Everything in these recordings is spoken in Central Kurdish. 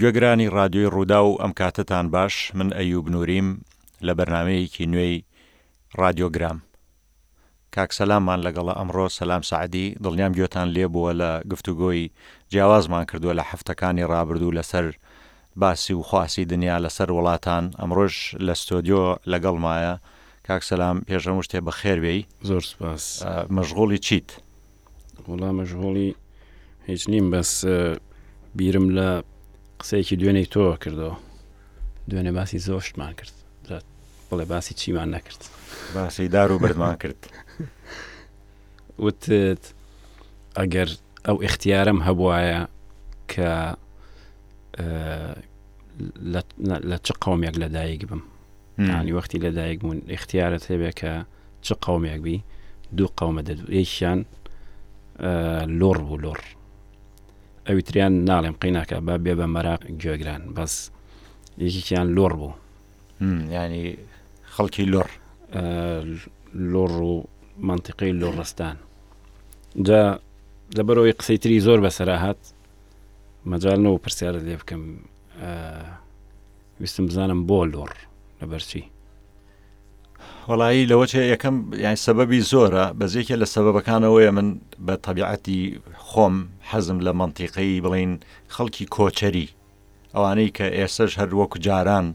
گوێگرانی رادیۆی ڕوودا و ئەم کاتتان باش من ئەیوب نوریم لە بەرنمەیەکی نوێی رادیۆگرام کاکسەلامان لەگەڵە ئەمڕۆ سەسلام سعدی دڵنیام گوێتان لێبووە لە گفتوگۆی جیاوازمان کردووە لە هەفتەکانی رابردوو لەسەر باسی و خواسی دنیا لەسەر وڵاتان ئەمڕۆش لە ستۆدیۆ لەگەڵمایە کاک سەلام پێش هەموو شتێ بەخێر بێی زۆر سپاس مەژغوڵی چیت وڵا مەژغوڵی هیچ نیم بەس بیرم لە قسەیەکی دوێنێی تۆ کردەوە دوێنێ باسی زۆشتمان کرد بڵێ باسی چیمان نەکرد باسی دار و بردمان کرد وتت ئەگەر ئەو ئیختیارەم هەبوایە کە لە چ قومێک لە دایک بم ینی وەختی لە دایک بوون ئختیارت هەبێ کە چ قومێک بی دوو قومە دەدوێکیان لۆڕ بوو لۆڕ ئەویتریان ناڵێم قیناکە با بێ بە مەراق گوێگران بەس یەکێکیان لۆڕ بوو ینی خەڵکی لۆڕ لۆڕ و منتیقی لۆڕستان جا لەبەرەوەی قسەی تری زۆر بەسرا هاات مەجال نەوە پرسیارە لێ بکەم ویستم بزانم بۆ لۆڕ لەبەرچی وڵایی لەوە چێ یەکەم یان سەبەبی زۆرە بەزێکێ لە سەبەکانەوەی من بە تەبیعەتی خۆم حەزم لە منتیقەی بڵین خەڵکی کۆچەری ئەوانەی کە ئێستەش هەر وەک جاران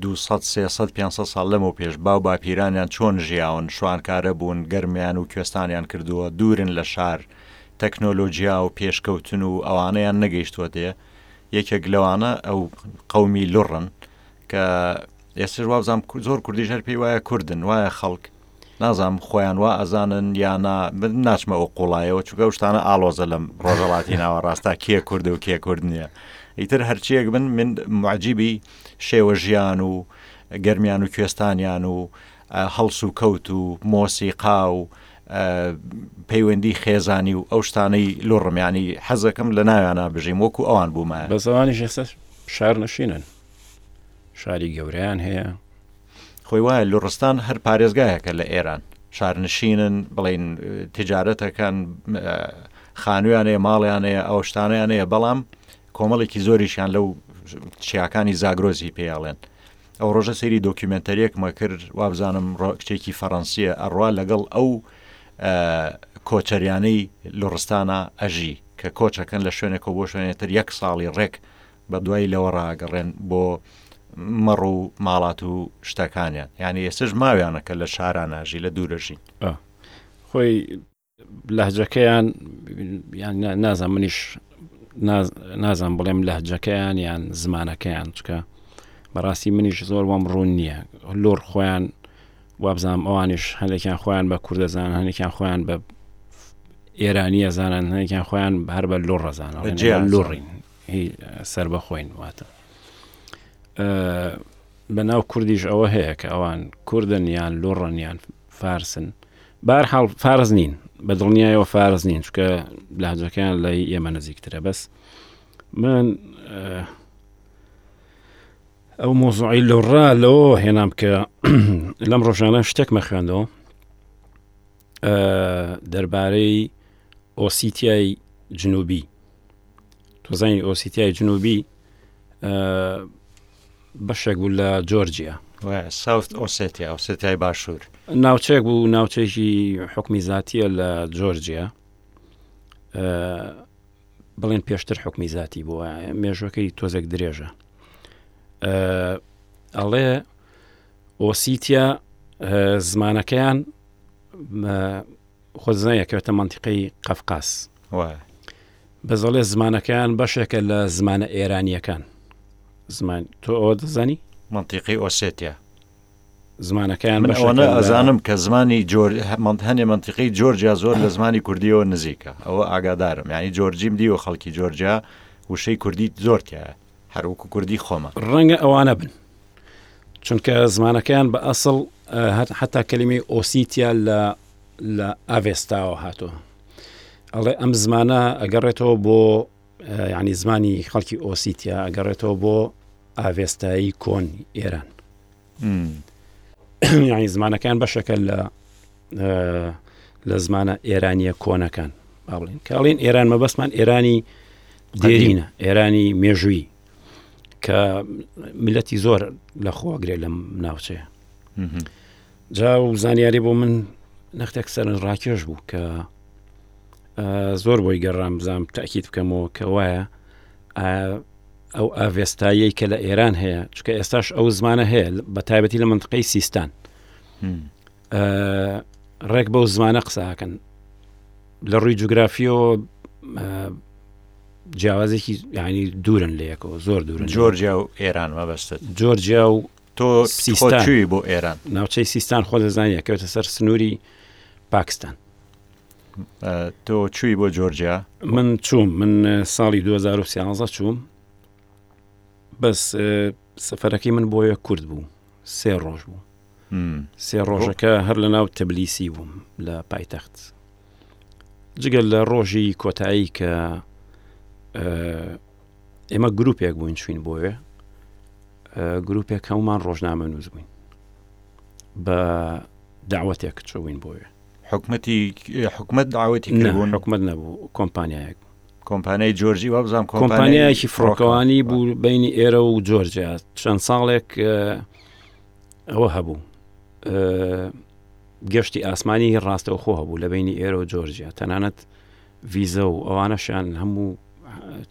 دوو سەد، سێ سەد، پێنج سەد ساڵ لەمەوپێش باو باپیرانیان چۆن ژیاون، شوانکارە بوون، گەرمیان و کوێستانیان کردووە، دوورن لە شار، تەکنۆلۆجیا و پێشکەوتن و ئەوانەیان نەگەیشتووەتێ. یەکێک لەوانە ئەو قەومی لوڕن کە ئێستەش وابزانم زۆر کوردیش هەر پێی وایە کوردن، وایە خەڵک. نازانم خۆیان وا ئەزانن یا نا من ناچمە ئەو قوڵایەوە چونکە ئەو شتانە ئاڵۆزە لەم ڕۆژەڵاتی ناوە ڕاستە کێ کورد و کێ کورد نییە ئیتر هەرچیەک من من معجیبی شێوە ژیان و گەرمیان و کوێستانیان و هەڵس و کەوت و مۆسیقا و پەیوەندی خێزانی و ئەو شتانەی لۆڕمیانی حەزەکەم لە ناویانە بژیم وەکو ئەوان بوومە بە زمانی ژێسە شار نشینن شاری گەوریان هەیە خۆی وایە لوڕستان هەر پارێزگایەکە لە ئێران شارنشینن بڵین تجارەتەکان خانویانەیە ماڵیانەیە ئەو شتانیانەیە بەڵام کۆمەڵێکی زۆریشیان لەو چیاکانی زاگرۆزی پێیاڵێن ئەو ڕۆژە سەیری دۆکیومنتەرێکمە کرد وابزانم ڕۆکچێکی فەڕەنسیە ئەڕوا لەگەڵ ئەو کۆچەریانەی لوڕستانە ئەژی کە کۆچەکەن لە شوێنێکەوە بۆ شوێنێتر یەک ساڵی ڕێک بە دوای لەوە ڕاگەڕێن بۆ مەڕ و ماڵات و شتەکانیان یعنی ئێستش ماویانە کە لە شاران ناژی لە دوورەژین خۆی لەهجەکەیان نازان منیش نازان بڵێم لەهجەکەیان یان زمانەکەیان چکە بەڕاستی منیش زۆر وام ڕوون نییە لۆر خۆیان وابزانام ئەوانش هەندێکیان خۆیان بە کوردەزان هەندێکیان خۆیان بە ئێرانیە زانان هەندێکیان خۆیان هەر بە لۆڕەزانەوە لۆڕین هی سەربەخۆین واتە بە ناو کوردیش ئەوە هەیە کە ئەوان کوردن یان لۆڕن یان فارسن بار حاڵ فارز نین بە دڵنیایەوە فارز نین چکە لاجەکەیان لە ئێمە نزیکترە بەس من ئەو مۆزۆعی لۆڕا لەوە هێنام کە لەم ڕۆژانە شتێکمە خوێندەوە دەربارەی ئۆسیتیای جنوبی تۆزانی ئۆسیتیای جنوبی بەشێک بوو لە جۆرجیا ساوت ئۆسێتیا ئۆسێتای باشوور ناوچەیەک بوو ناوچەیەکی حکومی زیاتیە لە جۆرجیا بڵێن پێشتر حکومی زیاتی بووە مێژەکەی تۆزێک درێژە ئەڵێ ئۆسیتیا زمانەکەیان خۆ دەزانی ئەکەوێتە مەنتیقەی قەفقاس. وایە. بەس دەڵێ زمانەکەیان بەشێکە لە زمانە ئێرانییەکان. زمان تۆ ئەوە دەزانی؟ مەنتیقی ئۆسێتیا. زمانەکەیان من بەشێکە ئەوەنە لە- ئەزانم کە زمانی جۆر هەمەند هەنێ منتیقی جۆرجیا زۆر لە زمانی کوردیەوە نزیکە ئەوە ئاگادارم یعنی جۆرجیم دیوە خەڵکی جۆرجیا وشەی کوردی زۆر تیایە هەر وەکو کوردی خۆمان. ڕەنگە ئەوانە بن چونکە زمانەکەیان بە ئەسڵ حتا کەلیمی ئۆسیتیا لە لە ئاڤێستاوە هاتووە ئەڵێ ئەم زمانە ئەگەڕێتەوە بۆ ینی زمانی خەڵکی ئۆسیتیا ئەگەڕێتەوە بۆ ئاڤێستایی کۆن ئێران یانی زمانەکان بەشەکە لە لە زمانە ئێرانیە کۆنەکان باڵین کاڵین ئێران مەبەستمان ئێرانی دێرینە ئێرانی مێژووی کە ملەتی زۆر لە خۆگرێ لەم ناوچەیە جا و زانیاری بۆ من نەختێک سەر ڕاکێش بوو کە زۆر بۆی گەڕام بزانام تاکییت بکەمەوە کە وایە ئەو ئاڤێستاییەی کە لە ئێران هەیە چکە ئێستاش ئەو زمانە هەیە بە تایبەتی لە منطقەی سیستان ڕێک بەو زمانە قساکەن لە ڕووی جوگرافیەوە جیاوازێکی ینی دوورن لە یەکەوە زۆر دوور جۆرجیا و ئێران مەبەستە جۆرجیا و تۆ سیستانوی بۆ ئێران ناوچەی سیستان خۆ دەزانانی کەوتە سەر سنووری پاکستان تۆ چووی بۆ جۆرجیا من چوم من ساڵی 2013 چوم بەس سفرەکەی من بۆیە کورد بوو سێ ڕۆژ بوو سێ ڕۆژەکە هەر لە ناو تەبلیسی بووم لە پایتەخت جگەل لە ڕۆژی کۆتایی کە ئێمە گرروپێک بووین چوین بۆیە گرروپێک هەمومان ڕۆژنامە نووس بووین بە داوەتێک چوین بۆیە حکومەتی حکومەت داوەتی کردبوون حکومەت نەبوو کۆمپانیایەک کۆمپانیای جۆرجی وابزان کۆمپانیایەکی فڕۆکەوانی بوو بینی ئێرە و جۆرجیا چەند ساڵێک ئەوە هەبوو گەشتی ئاسمانی ڕاستەوخۆ هەبوو لە بینی ئێرە و جۆرجیا تەنانەت ڤیزە و ئەوانەشان هەموو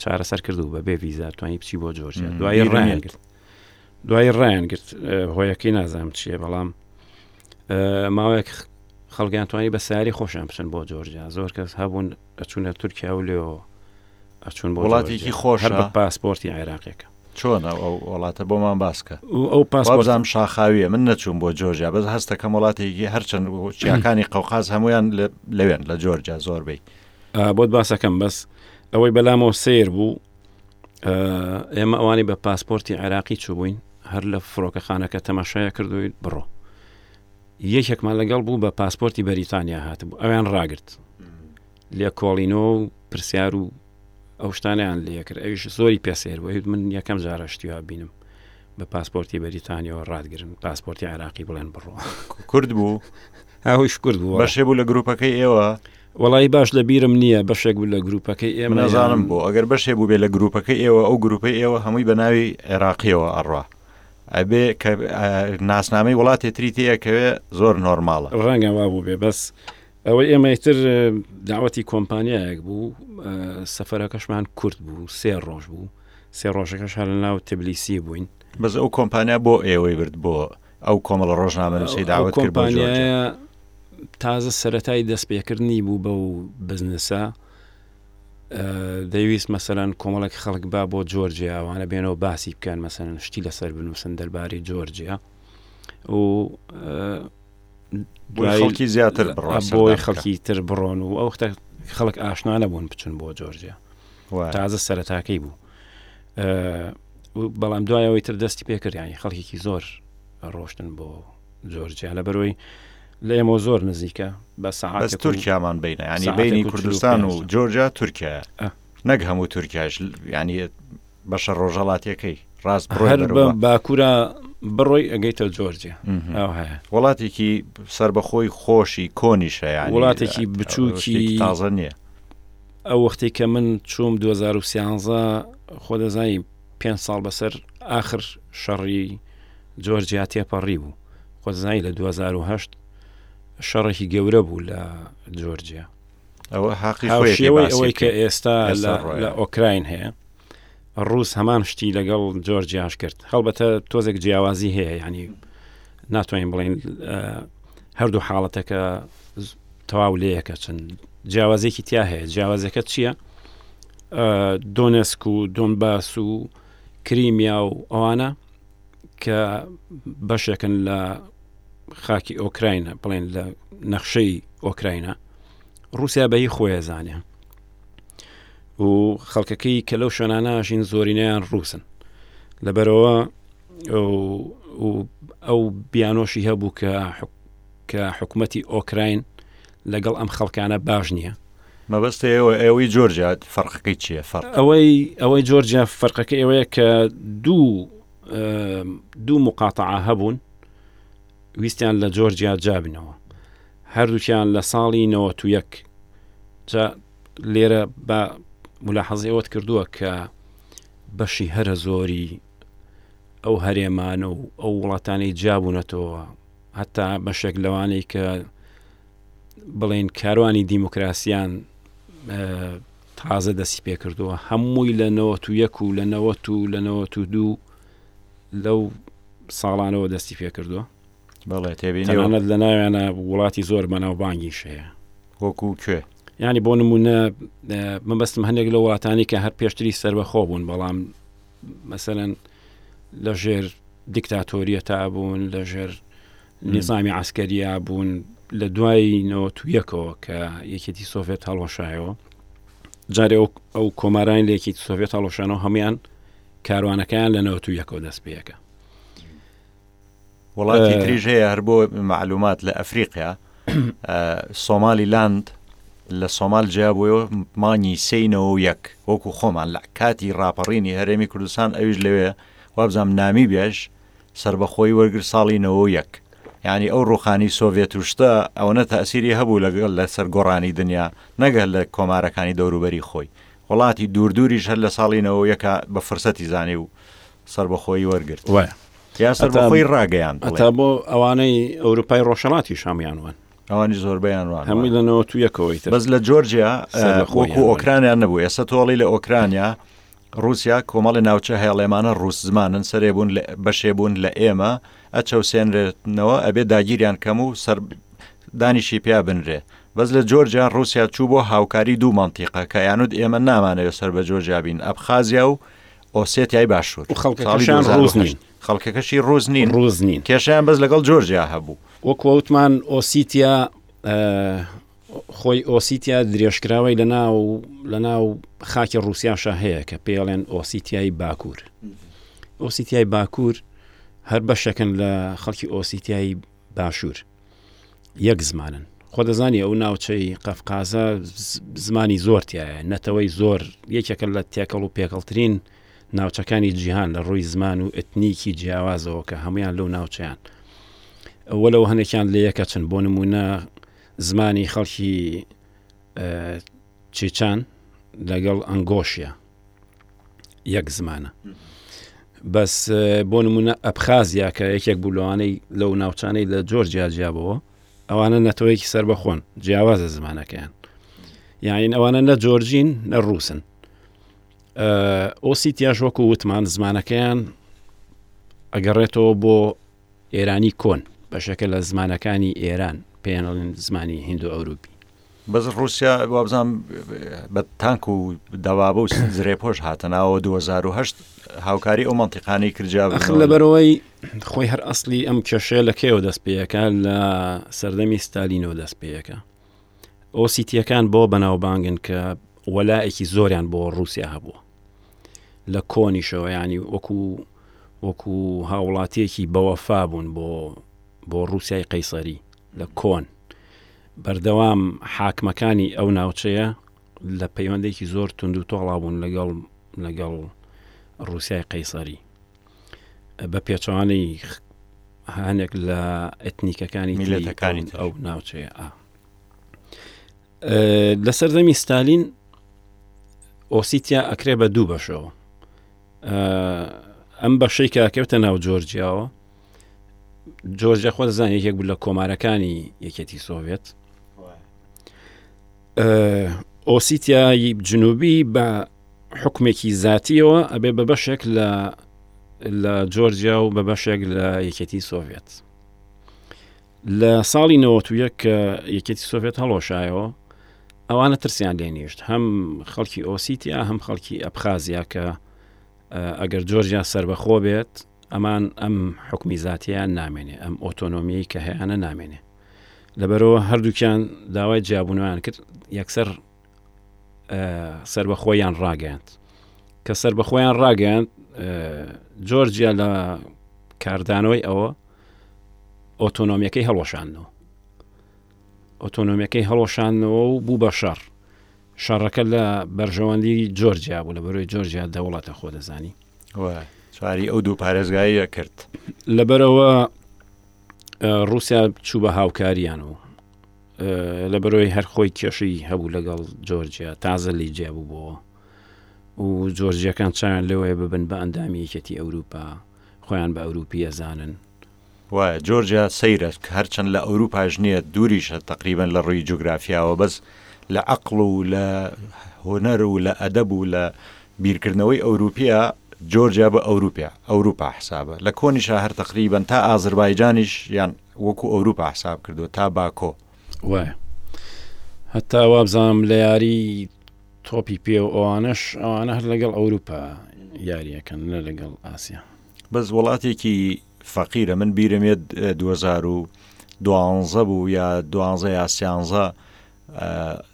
چارەسەر کردو بە بێ ڤیزا توانی بچی بۆ جۆرجیا دوای ڕایان کرد دوایی ڕایان گرت هۆیەکەی نازانم چیە بەڵام ماوەیەک خەڵگیان توانی بە ساری خۆشیان بچن بۆ جۆرجیا زۆر کەس هەبوون ئەچوونە تورکیا و لێەوە ئەچون بۆ وڵاتێکی خۆش بە پاسپۆرتی عێراقێکە چۆن ئەو وڵاتە بۆمان باسکە ئەو پاسپۆزام شاخاویە من نەچوم بۆ جۆرجیا بەس هەستەکەم وڵاتێکی هەرچەند چیاکانی قەوقاز هەمویان لەوێن لە جۆرجیا زۆر بیت بۆت باسەکەم بەس ئەوەی بەلامەوە سیر بوو ئێمە ئەوانی بە پاسپۆرتی عێراقی چوبووین هەر لە فڕۆکەخانەکە تەماشایە کردووی بڕۆ یەکێکمان لەگەڵ بوو بە پاسپۆرتی بەریتانیا هاتبوو ئەویان ڕاگرت لە کۆڵینۆ و پرسیار و ئەو شتانیان لەکرد ئەوش زۆری پێسێر بۆ من یەکەم جارە شتیوا بینم بە پاسپۆرتی بەریتانیەوە ڕاتگرن پاسپۆرتی عێراقی بڵێن بڕۆ کورد بوو هاوش کرد بوو بەشێ بوو لە گروپەکەی ئێوە وەڵایی باش لە بیرم نییە بەشێک بوو لە گرووپەکەی ئێمە نازانم بۆ ئەگەر بەشێ بووبێ لە گرووپەکەی ئێوە ئەو گرووپەی ئێوە هەمووی بە ناوی عێراقیەوە ئەڕا ئەبێ کە ناسنامەی وڵاتێ تری تەیەکەوێ زۆر نۆرماڵە ڕەنگە وا بوو بێ بەس ئەوەی ئێمەتر داوەتی کۆمپانیایەک بوو سەفەرەکەشمان کورت بوو سێ ڕۆژ بوو سێ ڕۆژەکەش هەر لە ناو تبلیسی بووین بەس ئەو کۆمپانیا بۆ ئێوەی برد بۆ ئەو کۆمەڵە ڕۆژنامەنووسەی داوەت کرد بۆ جۆرجیا. ئەو کۆمپانیایە تازە سەرەتای دەستپێکردنی بوو بەو بزنسە، دەیویست مەسەلەن کۆمەڵێک خەڵک با بۆ جۆرجیا ئەوانە بێنەوە باسی بکەن مەسەلەن شتی لەسەر بنووسن دەربارەی جۆرجیا و دوای خەڵکی زیاتر بڕۆن بۆی سەردان بکەن. خەڵکی تر بڕۆن و ئەو وەختە خەڵک ئاشنا نەبوون بچن بۆ جۆرجیا. تازە سەرەتاکەی بوو بەڵام دوایەوەی تر دەستی پێکردیانی خەڵکیی زۆر ڕۆشتن بۆ جۆرجیا لە بەرۆی لە ئێمە زۆر نزیکە بە سەعات تورکیامان بینە ینی بینی کوردستان و جۆرجیا تورکیا نەک هەموو تورکیاش ینی بەشە ڕۆژەڵاتیەکەی ڕاست باکوورە بڕۆی ئەگەیتە جۆرجیا وڵاتێکی سربەخۆی خۆشی کۆنیشە وڵاتێکی بچووکی تازە نییە ئەو وەختەی کە من چووم دوو هەزار و سیانزە خۆ دەزانی پێنج ساڵ بەسەر ئاخر شەڕی جۆرجیا تێپەڕی بوو خۆزانی لە 2010 شەڕێکی گەورە بوو لە جۆرجیا ئەوە حەقی هاوشێوەی ئەوەی کە ئێستا لە ئۆکراین هەیە ڕووس هەمان شتی لەگەڵ جۆرجیاش کرد هەڵبەتە تۆزێک جیاوازی هەیە ینی ناتوانین بڵین هەردوو حاڵەتەکە تەواو لەیەکە چند جیاوازێکی تیا هەیە جیاوازەکە چییە؟ دۆنسک و دۆنباس و کریمیا و ئەوانە کە بەشێکن لە خاکی ئۆکراینە بڵێن لە نەخشەی ئۆکراینە رووسیا بەی خۆیە زانێ و خەڵکەکەی کە لەو شوێناناشین زۆرینەیان ڕووسن لەبەرەوە ئەو بیانۆشی هەبوو کە کە حکوومەتی ئۆکراین لەگەڵ ئەم خەڵکانە باش نییە مەبەستە ئێوە ئێوەی جۆرجات فەرقەکەی چییە فەر ئەوەی ئەوەی جۆرجیا فەرقەکە ئێوەیە کە دوو دوو مقاتعا هەبوون ویستیان لە جۆرجیا جابنەوە هەردووکیان لە ساڵی نەوەت و یەک. جا لێرە با مولاحەزەی ئەوەت کردووە کە بەشی هەرە زۆری ئەو هەرێمانە و ئەو وڵاتانەی جابوونەتەوە هەتا بەشێک لەوانەی کە بڵێن کاروانی دیموکراسیان تازە دەستی پێ کردووە هەمووی لە نەوەت و یەک و لە نەوەت و لە نەوەت و دوو لەو ساڵانەوە دەستی پێ کردووە بەڵێ تێبینی تەنانەت لە ناویانە وڵاتی زۆر بەناوبانگیش هەیە وەکو کوێ ینی بۆ نمونە مەبەستم هەندێک لە وڵاتانی کە هەر پێشتری سربەخۆ بوون بەڵام مەسەرەن لە ژێر دیکتاتۆریە تا بوون لە ژێر نظامی عسکەریا بوون لە دوای نەوە تو یەکەوە کە یەکێتی سۆڤێت هەڵۆشایەوە جارێ ئەو کۆمارانی لەکی سۆڤێت هەڵۆشانەوە هەمویان کاروانەکەیان لە نەوە تو یەکەوە دەست پێەکە وڵاتی تریژ هەیە هەر بۆ معلومات لە ئەفریقیا سۆمالی لاند لە سۆمال جیا بۆەوە مانگی سینەوە و یەک وەکو خۆمان لە کاتی ڕاپەڕینی هەرێمی کوردستان ئەویش لەوێ وابزانام نامی بێژ سربەخۆی وەرگر ساڵی نەوە یەک ینی ئەو ڕوخانی سۆڤێت و شتە ئەوەنە تاسیری هەبوو لەگەڵ لەسەر گۆڕانی دنیا نەگەر لە کۆمارەکانی دەوروبەری خۆی وڵاتی دووردوریش هەر لە ساڵینەوە یەکە بە فرسەتی زانێ و سەربەخۆیی وەرگرت وایە یا سەربەخۆی ڕاگەیان تا بۆ ئەوانەی ئەوروپای ڕۆژهڵاتی شامیان وان ئەوانی زۆربیان وان هەمووی لە نەوە تویەکەوەی بەس لە جۆرجیا خۆکو ئۆکرانیان نەبوو ئێستا تۆڵی لە ئۆکرانیا رووسیا کۆمەڵی ناوچە هێڵێمانە ڕوس زمانن سەرێ بوون بەشێ بوون لە ئێمە ئەچەوسێنرێتنەوە ئەبێ داگیریان کەم و سەر دانیشی پیا بنرێ بەس لە جۆرجیا رووسیا چوو بۆ هاوکاری دوو منتیقە کە یانود ئێمە نامانەوە سەر بە جۆرجابین ئەبخازیا و ئۆسێتیای باشوور و خەڵکەکەشیان ساڵی دوو ڕووز هەزار و نین. هەشت خەڵکەکەشی ڕووز نین ڕووز نین. کێشەیان بەس لەگەڵ جۆرجیا هەبوو. وەکو وتمان ئۆسیتیا خۆی ئۆسیتیا درێژکراوەی لە ناو لە ناو خاکی ڕووسیاشا هەیە کە پێڵێن ئۆسیتیای باکوور ئۆسیتیای باکوور هەر بەشەکەن لە خەڵکی ئۆسیتیای باشوور یەک زمانن خۆ دەزانی ئەو ناوچەی قەفقازە زمانی زۆر تایە نەتەوەی زۆر یەکێکە لە تێکەڵ و پێکەڵترین ناوچەکانی جیهان لە ڕووی زمان و ئەتنیکی جیاوازەوە کە هەمویان لەو ناوچیان ئەوە لەو هەنێکیان لە یەکە چن بۆ نمونە زمانی خەڵکی چێچان لەگەڵ ئەنگۆشیە یەک زمانە بەس بۆ نمونە ئەبخازیا کە یەکێک بوو لەوانەی لەو ناوچانەی لە جۆر جیاجیابەوە ئەوانە نەتەوەیەکی سەر بەخۆن جیاوازە زمانەکەیان یاین ئەوانە نە جۆرجین نە ڕووسن ئۆسیتیاش وەکو وتمان زمانەکەیان ئەگەڕێتەوە بۆ ئێرانی کۆن بەشەکە لە زمانەکانی ئێران پێنڵین زمانی هندو ئەوروپی بەس ڕوسیا وابزانم بە تانک و دەوابە و زرێپۆش هاتە ناوە 2010 هاوکاری ئەو منتیقانەی کرجا لەبەرەوەی خۆی هەر ئەاصلی ئەم کێشەیە لە کێوە دەست پێەکە لە سەردەمی ستالینەوە دەست پێەکە ئەو سیتیەکان بۆ بەناوبانگن کە وەلایەکی زۆریان بۆ ڕوسیا هەبووە لە کۆنیشەوە ینی وەکو وەکو هاوڵاتیەکی بەوەفا بوون بۆ بۆ ڕوسای قەیسەری لە کۆن بەردەوام حاکمەکانی ئەو ناوچەیە لە پەیوەندێکی زۆر تونند و تۆڵابوون لەگەڵ لەگەڵ ڕوسای قەیسەری بە پێچوانەی هەنێک لە ئەتنیکەکانی میلەتەکانی ئەو ناوچەیە لە سەردەمی ستالین ئۆسیتیا ئەکرێ بە دوو بەشەوە ئەم بەشەی کاکەوتە ناو جۆرجیاوە جۆرجە خۆ دەزان یەکێک بوو لە کۆمارەکانی یەکێتی سۆڤێت ئۆسیتیایی جنوبی بە حکومێکی زاتیەوە ئەبێ بە بەشێک لە لە جۆرجیا و بە بەشێک لە یەکێتی سۆڤێت لە ساڵی نەوەتویەک کە یەکێتی سۆڤێت هەڵۆشایەوە ئەوانە ترسیان لێنیشت هەم خەڵکی ئۆسیتیا هەم خەڵکی ئەبخازیا کە ئەگەر جۆرجیا سربەخۆ بێت ئەمان ئەم حوکمی زاتیەیان نامێنێ، ئەم ئۆتۆنۆمیەی کە هەیانە نامێنێ. لەبەرەوە هەردووکیان داوای جیابوونەوەیان کرد، یەکسەر سربەخۆیان ڕاگەیاند. کە سربەخۆیان ڕاگەیاند جۆرجیا لە کاردانەوەی ئەوە ئۆتۆنۆمیەکەی هەڵۆشاندنەوە ئۆتۆنۆمیەکەی هەڵۆشاندنەوە و بوو بە شەڕ شەڕەکە لە بەرژەوەندی جۆرجیا بوو لە بەرەوەی جۆرجیا دەوڵەتە خۆ دەزانی چواری ئەو دوو پارێزگایە کرد لەبەرەوە رووسیا چوو بە هاوکاریان و لە بەرەوەی هەر خۆی کێشی هەبوو لەگەڵ جۆرجیا تازە لی جیا بوو بۆ و جۆرجیەکان چیان لەوەیە ببن بە ئەندامیەکێتی ئەوروپا خۆیان بە ئەوروپیە زانن وایە جۆرجیا سەیرە کە هەرچەند لە ئەوروپاش نیە دووریشە تەقریبەن لە ڕووی جوگرافیاوە بەس لە ئەقڵ و لە هونەر و لە ئەدەب و لە بیرکردنەوەی ئەوروپیە جۆرجیا بە ئەوروپیا ئەوروپا حسابە لە کۆنیشا هەر تەقریبەن تا ئازربایجانیش یان وەکو ئەوروپا حساب کردو تا باکۆ وایە هەتا وابزانم لە یاری تۆپی پێ و ئەوانش ئەوانە هەر لەگەڵ ئەوروپا یاریەکەن لە لەگەڵ ئاسیا بەس وڵاتێکی فەقیرە من بیرم یەت دوهەزارو دوانزە بوو یا دوانزە یا سیانزە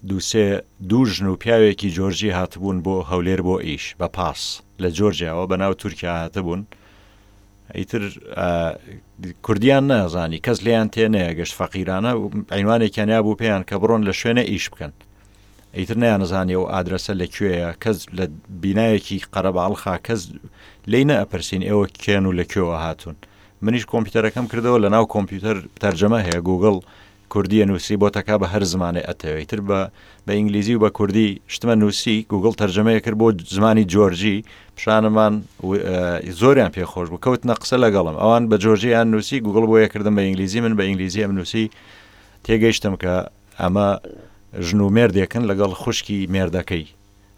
دووسێ دوو ژن و پیاوێکی جۆرجی هاتبوون بۆ هەولێر بۆ ئیش بە پاس لە جۆرجیاوە بە ناو تورکیا هاتبوون ئیتر کوردیان نازانی کەس لیان تێ نەیەگەشت فەقیرانە عینوانێکیان نابوو پێیان کە بڕۆن لە شوێنە ئیش بکەن ئیتر نەیانزانی ئەو ئادرەسە لە کوێیە کەس لە بینایەکی قەرەباڵخا کەس لی نەپرسین ئێوە کێن و لە کوێوە هاتون منیش کۆمپیوتەرەکەم کردەوە لە ناو کۆمپیوتەر تەرجەمە هەیە گوگل کوردیە نووسی بۆ تەکا بە هەر زمانێ ئەتەوێت تر بە بە ئینگلیزی و بە کوردی شتمە نووسی گوگل تەرجەمەیە کرد بۆ زمانی جۆرجی پیشانمان زۆریان پێخۆش بوو کەوتنە قسە لەگەڵم ئەوان بە جۆرجیان نووسی گوگل بۆ یەکردم بە ئینگلیزی من بە ئینگلیزی ئەم نووسی تێگەیشتم کە ئەمە ژن و مێردێکن لەگەڵ خوشکی مێردەکەی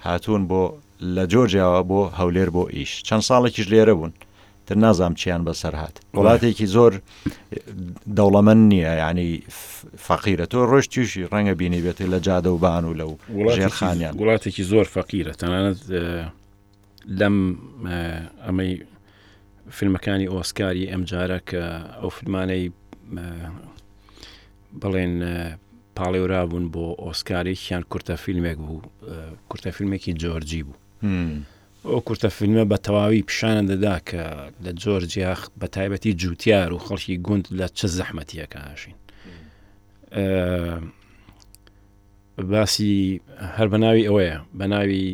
هاتوون بۆ لە جۆرجیاوە بۆ هەولێر بۆ ئیش چەند ساڵێکیش لێرە بوون تر نازام چیان بەسەر هات وڵاتێکی زۆر دەوڵەمەند نییە ینی فەقیرە تۆ ڕۆژ تووشی ڕەنگە بینی بێتی لە جادە و بان و لە و ژێرخانیان وڵاتێکی زۆر فەقیرە تەنانەت لەم ئەمەی فیلمەکانی ئۆسکاری ئەمجارە کە ئەو فیلمانەی بڵێن پاڵێورابوون بۆ ئۆسکار یەکیان کورتە فیلمێک بوو کورتە فیلمێکی جۆرجی بوو ئەو کورتە فیلمە بە تەواوی پیشانە دەدا کە لە جۆرجیاخ بە تایبەتی جووتار و خەڵکی گوند لە چ زەحمەتیەکەشین باسی هەر بەناوی ئەوەیە بەناوی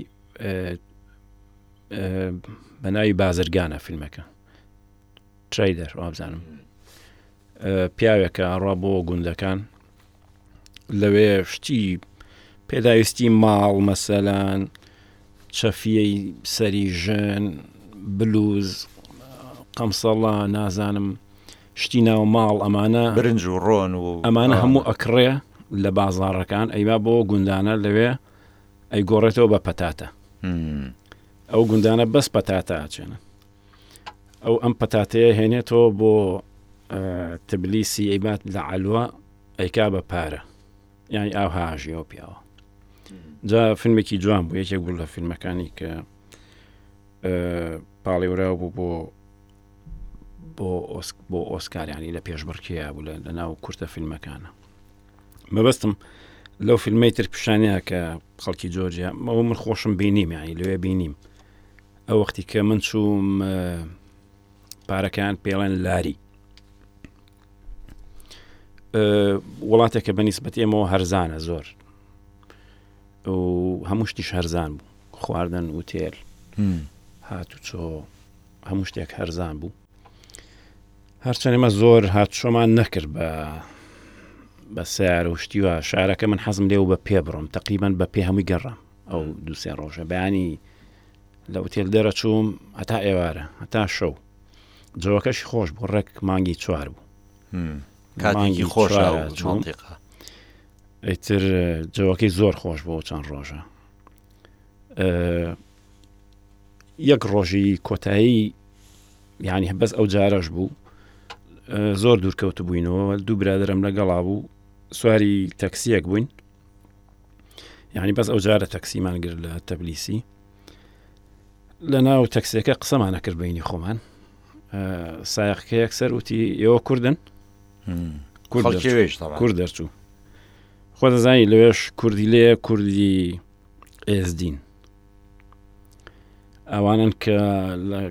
بەناوی بازرگانە فیلمەکە ترەیدەر وابزانم پیاوێکە ڕا بۆ گوندەکان لەوێ شتی پێداویستی ماڵ مەسەلان چەفیەی سەری ژن بلوز قەمسەڵا نازانم شتی ناو ماڵ ئەمانە برنج و ڕۆن و ئەمانە هەموو ئەکڕێ لە بازارەکان ئەیما بۆ گوندانە لەوێ ئەی گۆڕێتەوە بە پەتاتە ئەو گوندانە بەس پەتاتە ئاچێنە ئەو ئەم پەتاتەیە هێنێتەوە بۆ تبلیسی ئەیبات لە عەلوە ئەیکا بە پارە یعنی ئاو هاژیەوە پیاوە جا فیلمێکی جوان بوو یەکێک بوو لە فیلمەکانی کە پاڵێورا بوو بۆ بۆ ئۆسک بۆ ئۆسکاریانی لە پێشبڕکێیا بوو لە ناو کورتە فیلمەکانە مەبەستم لەو فیلمەی تر پیشانەیە کە خەڵکی جۆرجیا ئەوە من خۆشم بینیم یانی لەوێ بینیم ئەو وەختی کە من چووم پارەکان پێڵێن لاری وڵاتێکە بە نیسبەت ئێمەوە هەرزانە زۆر هەموو شتیش هەرزان بوو خواردن و تێل هاتو چۆ هەموو شتێک هەرزان بوو هەرچەند ئمە زۆر هاتشۆمان نەکرد بە بە سیار و شتیوە شارەکە من حەزم لێ و بە پێ بڕۆم تقریبان بە پێ هەمووی گەڕام ئەو دوو سێ ڕۆژە بەیانی لە ئوتێل دێرە چووم هەتا ئێوارە هەتا شەو جەوەکەشی خۆش بوو ڕێک مانگی چوار بوو کاتێکی خۆش چۆنتیقا ئەیتر جەوەکەی زۆر خۆش بۆ چەند ڕۆژە یەک ڕۆژی کۆتایی یعنی بەس ئەو جارەش بوو زۆر دوورکەوت بووینەوە دوو برادرم لەگەڵا بوو سواری تەکسیەک بووین یعنی بەس ئەو جارە تەکسیمان گر لە تەبلیسی لە ناو تەکسێکە قسەمانە کرد بینی خۆمان سایقکە یەکسەر وتی ئێوە کوردن کورد دەرچوو خۆ دەزانی لەوێش کوردی لێ کوردی ئێزدین ئەوانەن کە لە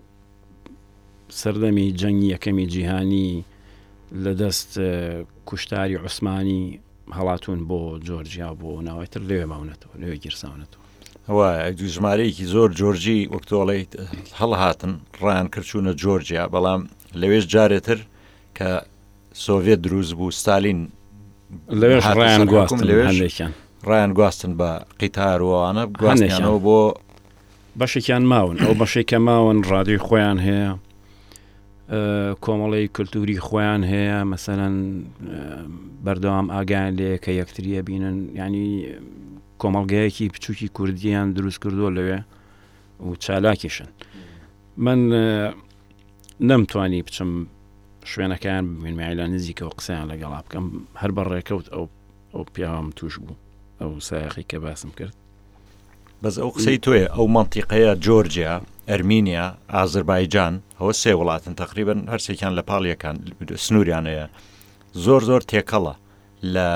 سەردەمی جەنگی یەکەمی جیهانی لە دەست کوشتاری عوسمانی هەڵاتون بۆ جۆرجیا بۆ ناوەتر لێ ماونەتەوە لێ گیرساونەتەوە ژمارەیەکی زۆر جۆرجی وەکتۆڵیت هەڵهاتن ڕان کردچوونە جۆرجیا بەڵام لەوێش جارێتر کە سۆڤێت دروست بوو ستالین لەوێش هاتە ڕایان سەر حکوم، گواستن لەوێش هەندێکیان ڕایان گواستن بە قیتار و ئەوانە گواستنیانەوە بۆ بەشێکیان ماون ئەو بەشێک کە ماون ڕادوی خۆیان هەیە ئە، کۆمەڵی کللتوری خۆیان هەیە مەسەەن بەردەوام ئاگیان لێ کە یەکتریە بینن ینی کۆمەلگایەکی بچووکی کوردیان دروست کردووە لەوێ و چالاکیشن من ئە، نەمتوانی بچم شوێنەکەیان ببینمای لە نزیکەوە قسەیان لەگەڵا بکەم هەر بە ڕێکەوت ئەو ئەو پیاوام توش بوو ئەو سایقی کە باسم کرد بەس ئەو قسەی تۆیە ئەو منتیقەیە جۆرجیا ئەرمینیا ئازربایجان ئەوە سێ وڵاتن تقریبن هەرسێکیان لە پاڵیەکان سنووریانەیە زۆر زۆر تێکەڵە لە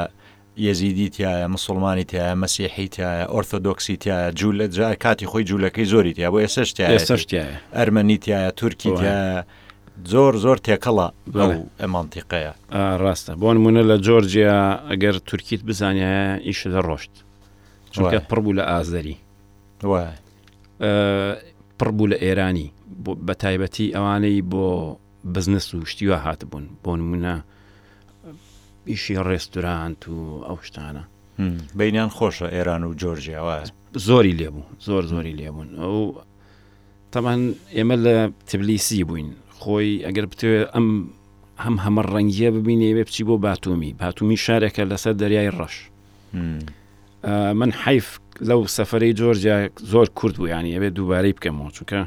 یەزیدی تیایە، موسوڵمانی تیایە، مەسیحی تیایە، ئۆرتۆدۆکسی تیایە، جولە جا کاتی خۆی جولەکەی زۆری تیایە بۆ ئێستاش تیایەتی، ئێستاش تیایە. ئەرمەنی تیایە، تورکی وایە. تیایە، زۆر زۆر تێکەڵە بەلێ. ئەو مەنتیقەیە. ئا ڕاستە، بۆ نموونە لە جۆرجیا ئەگەر تورکیت بزانیایە ئیشت دەڕۆشت، چونکە وایە. پڕ بوو لە ئازەری، وایە. ئا پڕ بوو لە ئێرانی، بۆ بە تایبەتی ئەوانەی بۆ بزنس و شتی وا هاتبوون، بۆ نموونە ئیشی ڕێستورانت و ئەو شتانە بینیان خۆشە ئێران و جۆرجیا وایە زۆری لێبوو زۆر زۆری لێبوون ئەو تەمان ئێمە لە تبلیسی بووین خۆی ئەگەر بتوێ ئەم هەم هەمە ڕەنگیە ببینێ بێ بچی بۆ باتومی باتومی شارێکە لەسەر دەریای ڕەش من حیف لەو سەفرەی جۆرجیا زۆر کورد بوو ینی ئەبێ دووبارەی بکەمەوە چونکە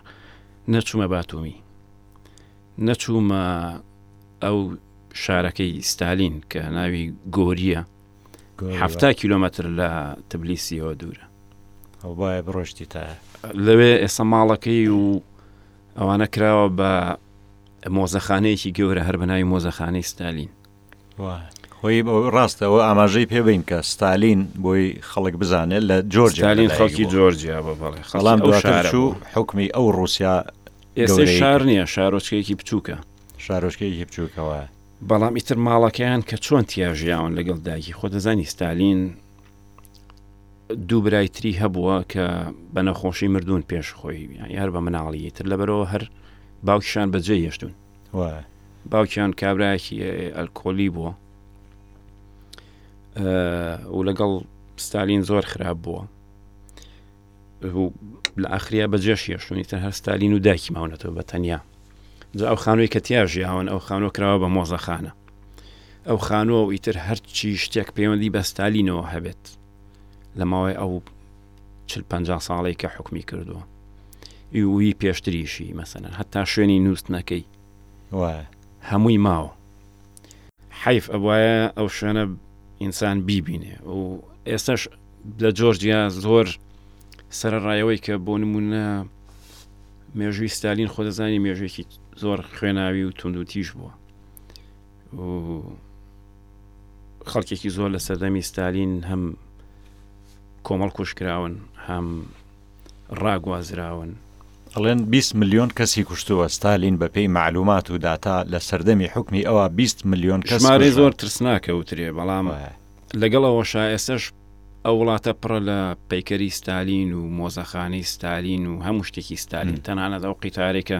نەچوومە باتومی نەچوومە ئەو شارەکەی ستالین کە ناوی گۆریە حەفتا کیلۆمەتر لە تبلیسیەوە دوورە هەڵبایە بڕۆشتی تا لەوێ ئێستا ماڵەکەی و ئەوانە کراوە بە مۆزەخانەیەکی گەورە هەر بەناوی مۆزەخانەی ستالین خۆی ڕاستە ئەوە ئاماژەی پێبین کە ستالین بۆی خەڵک بزانێت لە جۆرجالین خەڵکی جۆرجیا بەڵام شارچوو حکمی ئەو رووسیا ئێستا شار نییە شارۆچکەیەکی بچووکە شارۆچکەیەکی بچووکەوە بەڵام ئیتر ماڵەکەیان کە چۆن تیاژیاون لەگەڵ داگی خۆ دەزانی ستالین دوو برایتری هەبووە کە بە نەخۆشی مردوون پێش خۆی یار بە مناڵی تر لەبەرەوە هەر باوکیشان بەجێ هێشتون وایە. باوکیان کابرایەکی ئەلکۆلی بووە و لەگەڵ ستالین زۆر خراپ بووە لە ئاخریا بە جێش یشتونی تە هەر ستالین و داکی ماونەتەوە بە تەنیا جا ئەو خانووی کە تیاژیاون ئەو خانۆ کراوە بە مۆزەخانە ئەو خانووە و ئیتر هەرچی شتێک پەیوەندی بە ستالینەوە هەبێت لە ماوەی ئەو چل پەنجا ساڵەی کە حوکمی کردووە ئیووی پێشتریشی مەسەەن هەتا شوێنی نووستنەکەی هەمووی ماوە حیف ئەبواە ئەو شوێنە ئینسان بیبینێ و ئێستاش لە جۆرجیا زۆر سەرڕایەوەی کە بۆ نمونە مێژووی ستالین خۆدەزانی مێژێکی زۆر خوێناوی و تونند و تیژ بووە خەڵکێکی زۆر لە سەردەمی ستالین هەم کۆمەڵ کوژ کراون هەم ڕاگوازراون. ئەڵێن بیست ملیۆن کەسی کوشتووە ستالین بەپێی مەعلومات و داتا لە سەردەمی حوکمی ئەوا بیست ملیۆن کەس کوژران. ژمارەی زۆر ترسناکە وترێ بەڵام لەگەڵ ئەوەشا ئێستەش ئەو وڵاتە پڕە لە پەیکەری ستالین و مۆزەخانەی ستالین و هەموو شتێکی ستالین تەنانەت ئەو قیتارێک کە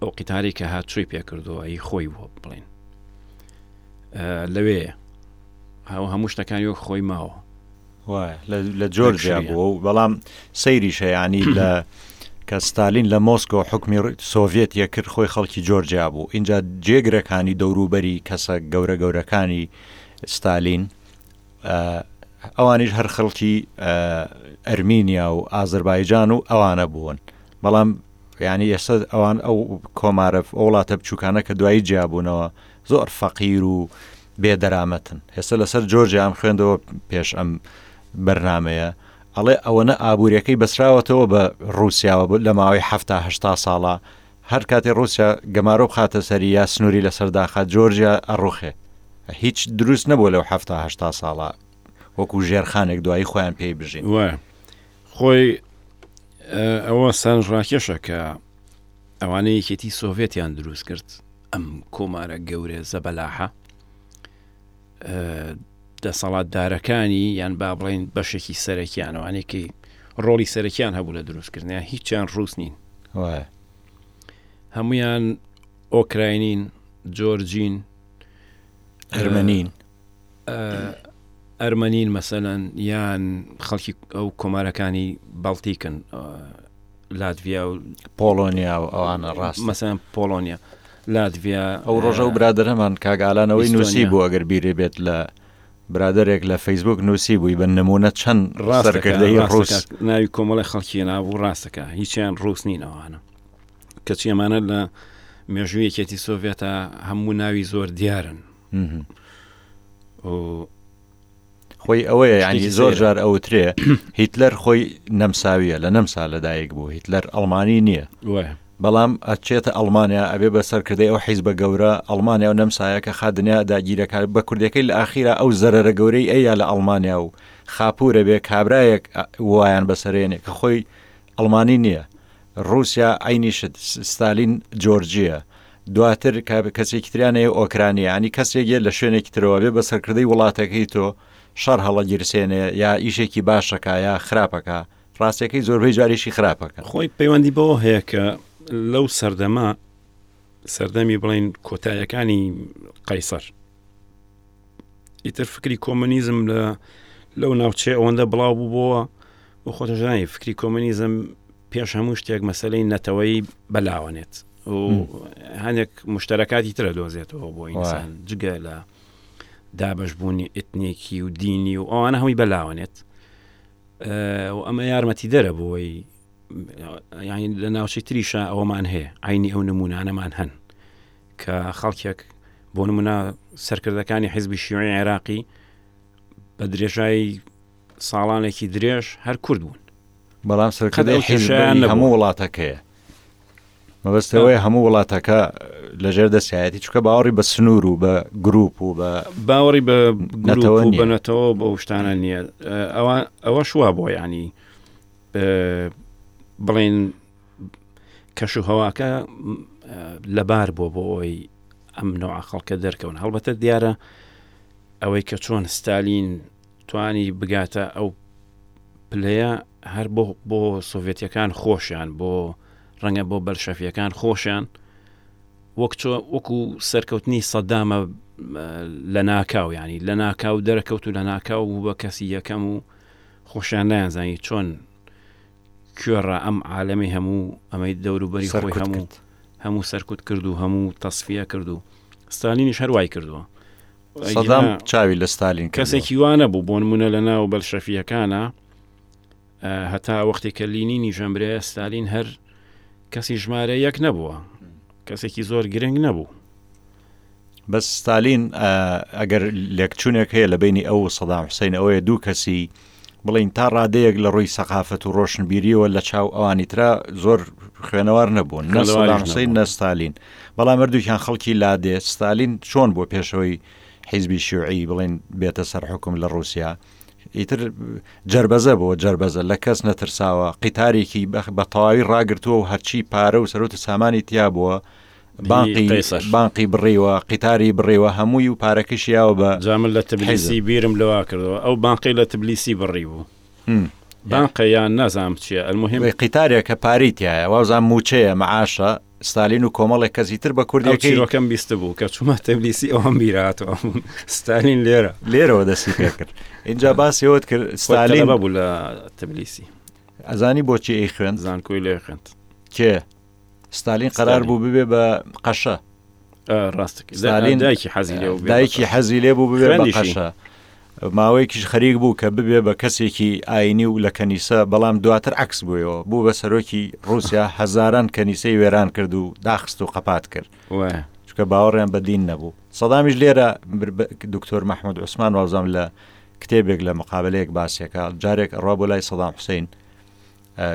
ئەو قیتارێک کە هاتچۆی پێکردووە هی خۆی بووە بڵێن لەوێ هەو هەموو شتەکانی وەک خۆی ماوە لە جۆر جیا بووە و بەڵام سەیری شەیانی لە کە ستالین لە مۆسکۆ حکمی سۆڤێت یەکرد خۆی خەڵکی جۆرجیا بوو اینجا جێگرەکانی دەوروبەری کەسە گەورە گەورەکانی ستالین ئەوانیش هەر خەڵکی ئەرمینیا و ئازربایجان و ئەوانە بوون بەڵام ینی ئێستا ئەوان ئەو کۆمارە ئەو وڵاتە بچووکانە کە دوایی جیابوونەوە زۆر فەقیر و بێ دەرامەتن ئێستا لەسەر جۆرجیام خوێندەوە پێش ئەم بەرنمەیە ئەڵێ ئەوەنە ئابوووریەکەی بەسراوەتەوە بە ڕوسیاوە بوو لە ماوەی هەفتا هشتا ساڵە هەر کاتی رووسیا گەمارۆ بخاتە سەری یا سنووری لە سەرداخە جۆرجیا ئەڕوخێ هیچ دروست نەبوو لەو هەفتا هشتا ساڵە وەکو ژێرخانێک دوایی خۆیان پێی بژین وە خۆی ئەوە سەرنجڕاکێشە کە ئەوانە یەکێتی سۆڤێتیان دروست کرد ئەم کۆمارە گەورە زەبەلاحە دەسەڵاتدارەکانی یان با بڵین بەشێکی سەرەکیانەوانێکی ڕۆڵی سەرەکیان هەبوو لە دروستکردنیان هیچیان ڕوس نین هەمویان ئۆکراینین جۆرجین ئەرمەنین ئەرمەنین مەسەلەن یان خەڵکی ئەو کۆمارەکانی بەڵتیکن لاتڤیا و پۆڵۆنیا و ئەوانە ڕاست مەسەن پۆڵۆنیا لاتڤیا ئەو ڕۆژە و برادرەمان کاگالانەوەی نووسی بۆ ئەگەر بیرێ بێت لە برادێک لە فەیسبوک نووسی بووی بە نمونە چەند ڕاستەکردی ڕوس ناوی کۆمەڵی خەڵکی نابوو ڕاستەکە هیچیان ڕوس نینەوەانە کەچی ئەمانە لە مێژوویەکێتی سۆڤێتە هەموو ناوی زۆر دیارن خۆی ئەوەیە ینی زۆر جار ئەوترێ هیتلەر خۆی نەمساویە لە نەمسا لەدایک بوو هیتلەر ئەڵمانی نییە بەڵام ئەچێتە ئەڵمانیا ئەبێ بە سەرکردی ئەو حیز بە گەورە ئەڵمانیا و نەمسایە کە خادنیا داگیرەکان بە کوردەکەی لە ئاخیرا ئەو زەرەرە گەورەی ئەیا لە ئەڵمانیا و خاپورە بێ کابرایەک وایان بەسەرێنێ کە خۆی ئەڵمانی نیە ڕوسیا عەینی شت ستالین جۆرجیە دواتر کەسێکی تریانەیە ئۆکرانیە ینی کەسێک یە لە شوێنێکی ترەوە بێ بە سەرکردەی وڵاتەکەی تۆ شەڕ هەڵەگیرسێنێ یا ئیشێکی باشەکە یا خراپەکە ڕاستەکەی زۆربەی جاریشی خراپەکە خۆی پەیوەندی بەوە هەیە کە لەو سەردەما سەردەمی بڵین کۆتایەکانی قەیسەر ئیتر فکری کۆمەنیزم لە لەو ناوچێ ئەوەندە بڵاو بوو بۆەوە و خۆتەژانی فکری کۆمەنیزم پێش هەموو شتێک مەسلەی نەتەوەی بەلاوانێت هەندێک مشتەرەکاتی ترە دۆزێتەوە بۆ ئینسان جگە لە دابش بوونی ئتنێکی و دینی و ئەوانە هەمووی بەلاوانێت و ئەمە یارمەتی دەرە بۆی ینی لە ناوچەی تریشە ئەوەمان هەیە ئاینی ئەو نمونانەمان هەن کە خەڵکێک بۆ نمونە سەرکردەکانی حیزبی شیوعی عێراقی بە درێژایی ساڵانێکی درێژ هەر کورد بوون بەڵام سەرکردی حیزبی هەموو وڵاتەکەیە مەبەستەوەی هەموو وڵاتەکە لەژێر دەسایەتی چکە باوەڕی بە سنوور و بە گروپ و بە باوەڕی بە بەنەتەوە بە شتانە نییە ئەوە ئەوە شووا بۆ ینی بڵێن کەش و هەواکە لەبار بووە بۆ ئەوی ئەم نوع خەڵکە دەرکەون هەڵبەتە دیارە ئەوەی کە چۆن ستالین توانی بگاتە ئەو پلەیە هەر بۆ بۆ سۆڤێتیەکان خۆشیان بۆ ڕەنگە بۆ بەلشەفیەکان خۆشیان وەک وەکو سەرکەوتنی سەدامە لە ناکاو ینی لە ناکاو دەرەکەوت و لە ناکاو بوو بە کەسی یەکەم و خۆشیان نایانزانی چۆن کوێڕا ئەم عالەمەی هەموو ئەمەی دەوروبەری خۆی هەموو هەموو سەرکوت کرد و هەموو تەسفیە کرد و ستالینیش هەر وای کردووە سەدام چاوی لە ستالین کەسێکی وانە بوو بۆن منە لە ناو بەلشەفیەکانە هەتا وەختی کە لینی نیژەمرێ ستالین هەر کەسی ژمارە یەک نەبووە کەسێکی زۆر گرنگ نەبوو بەس ستالین ئەگەر لێکچونێک هەیە لە بینی ئەو و سەدام حوسین ئەوەیە دوو کەسی بڵین تا ڕادەیەک لە ڕووی سەقافەت و ڕۆشنبیریەوە لە چاو ئەوانی ترا زۆر خوێنەوار نەبوون نەسەدامسی نەستالین بەڵام مردووکیان خەڵکی لادێ ستالین چۆن بۆ پێشەوەی حیزبی شوعی بڵین بێتە سەر حکوم لە رووسیا ئیتر جربەزە بۆ جربەزە لە کەس نەترساوە قیتارێکی بەخ بە تەواوی ڕاگرتووە و هەرچی پارە و سەرۆت سامانی تیا بووە باقی قیصر باقی بڕیوە قیتاری بڕیوە هەمووی و پارەکەشی یاوە بە جا من لە تبلیسی حیزب. بیرم لەوا کردەوە ئەو بانقی لە تبلیسی بڕی بوو هم. بانقە یان نازام چییە المهم وی قیتارێک کە پارەی تایە وازان موچەیە معاشە ستالین و کۆمەڵێک کەسی تر بە ئەو کوردەکەی چیرۆکەم بیست بوو کە چوومە تبلیسی ئەوەم بیرهاتەوە ستالین لێرە لێرەوە دەستی پێ کرد اینجا باسی ئەوت کرد خۆی ستالین تەلەبە بوو لە تبلیسی ئەزانی بۆچی ئەی خوێند زانکۆی لێ خوێند کێ ستالین قەرار بوو ببێ بە قەشە ڕاستلین دایکی حەزی دایکی حەزی لێ بوو ببێ بە قەشە ماوەیەکیش خەریک بوو کە ببێ بە کەسێکی ئاینی و لە کەنیسە بەڵام دواتر عکس بوویەوە بوو بە سەرۆکی رووسیا هەزاران کەنیسەی وێران کرد و داخست و قەپات کرد چکە باوەڕیان بەدین نەبوو سەدامیش لێرە دکتۆر مححمود عوسمان وازام لە کتێبێک لە مقابلەیەک باسیەکە جارێک ڕا بۆ لای سەدام حوسین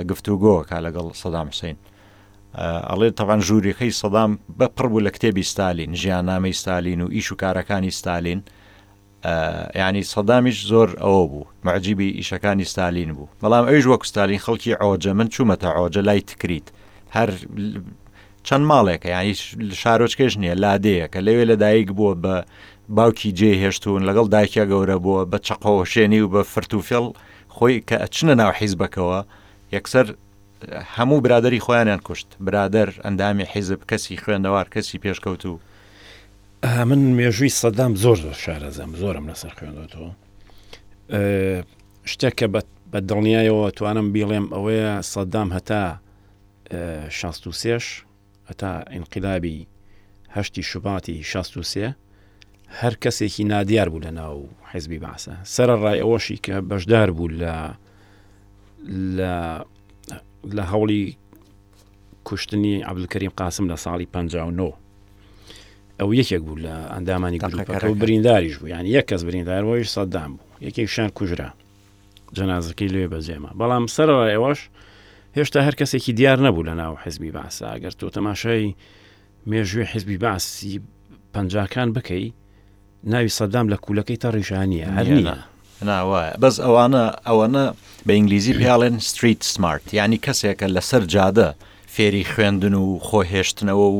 گفتوگۆ ئەکا لەگەڵ سەدام حسین ئەڵێ تەوان ژووریەکەی سەدام بە پڕ بوو لە کتێبی ستالین ژیان نامی ستالین و ئیش و کارەکانی ستالین ینی سەدامیش زۆر ئەوە بوو مەجیبی ئیشەکانی ستالین بوو بەڵام ئەوش وەک ستالین خەڵکی ئەوجە من چوومەتە ئەوجە لای تکریت هەر چەند ماڵێکە ینی شارۆچکێش نییە لادەیە کە لەوێ لەدایک بووە بە باوکی جێ هێشتون لەگەڵ دایکە گەورە بووە بە چەقۆشێنی و بە فرت و فێڵ خۆی کە ئەچنە ناو حیزبەکەوە یەکسەر هەموو برادری خۆیانیان کوشت برادر ئەندامی حیزب کەسی خوێندەوار کەسی پێشکەوتوو من مێژووی سەدام زۆر زۆر شارەزەم زۆرم لەسەر خوێندەوە شتێک کە بە دڵنیایەوە توانم بیڵێم ئەوەیە سەدام هەتا شاست و سێش هەتا ئینقلابی هەشتی شوباتی شەست و سێ هەر کەسێکی نادیار بوو لە ناو حزبی باسە سەرڕای ئەوەشی کە بەشدار بوو لە لە هەوڵی کوشتنی عبدکەریم قاسم لە ساڵی 59 ئەو یەکێک بوو لە ئەندامانی گروپەکە و برینداریش بوو یان یەک کەس بریندار بۆیش سەدام بوو یەکێک شان کوژرا جەنازەکەی لێ بەجێما بەڵام سەرڕای ئەوەش هێشتا هەر کەسێکی دیار نەبوو لە ناو حزبی باسە ئەگەر تۆ تەماشای مێژوێ حزبی باسی پەنجاکان بکەی ناوی سەدام لە کوولەکەی تا ڕیشانە هەر نیە ناوایە بەس ئەوانە ئەوەنە بە ئینگلیزی پیاڵێن ستریت سمارت ینی کەسێکە لەسەر جادە فێری خوێندن و خۆهێشتنەوە و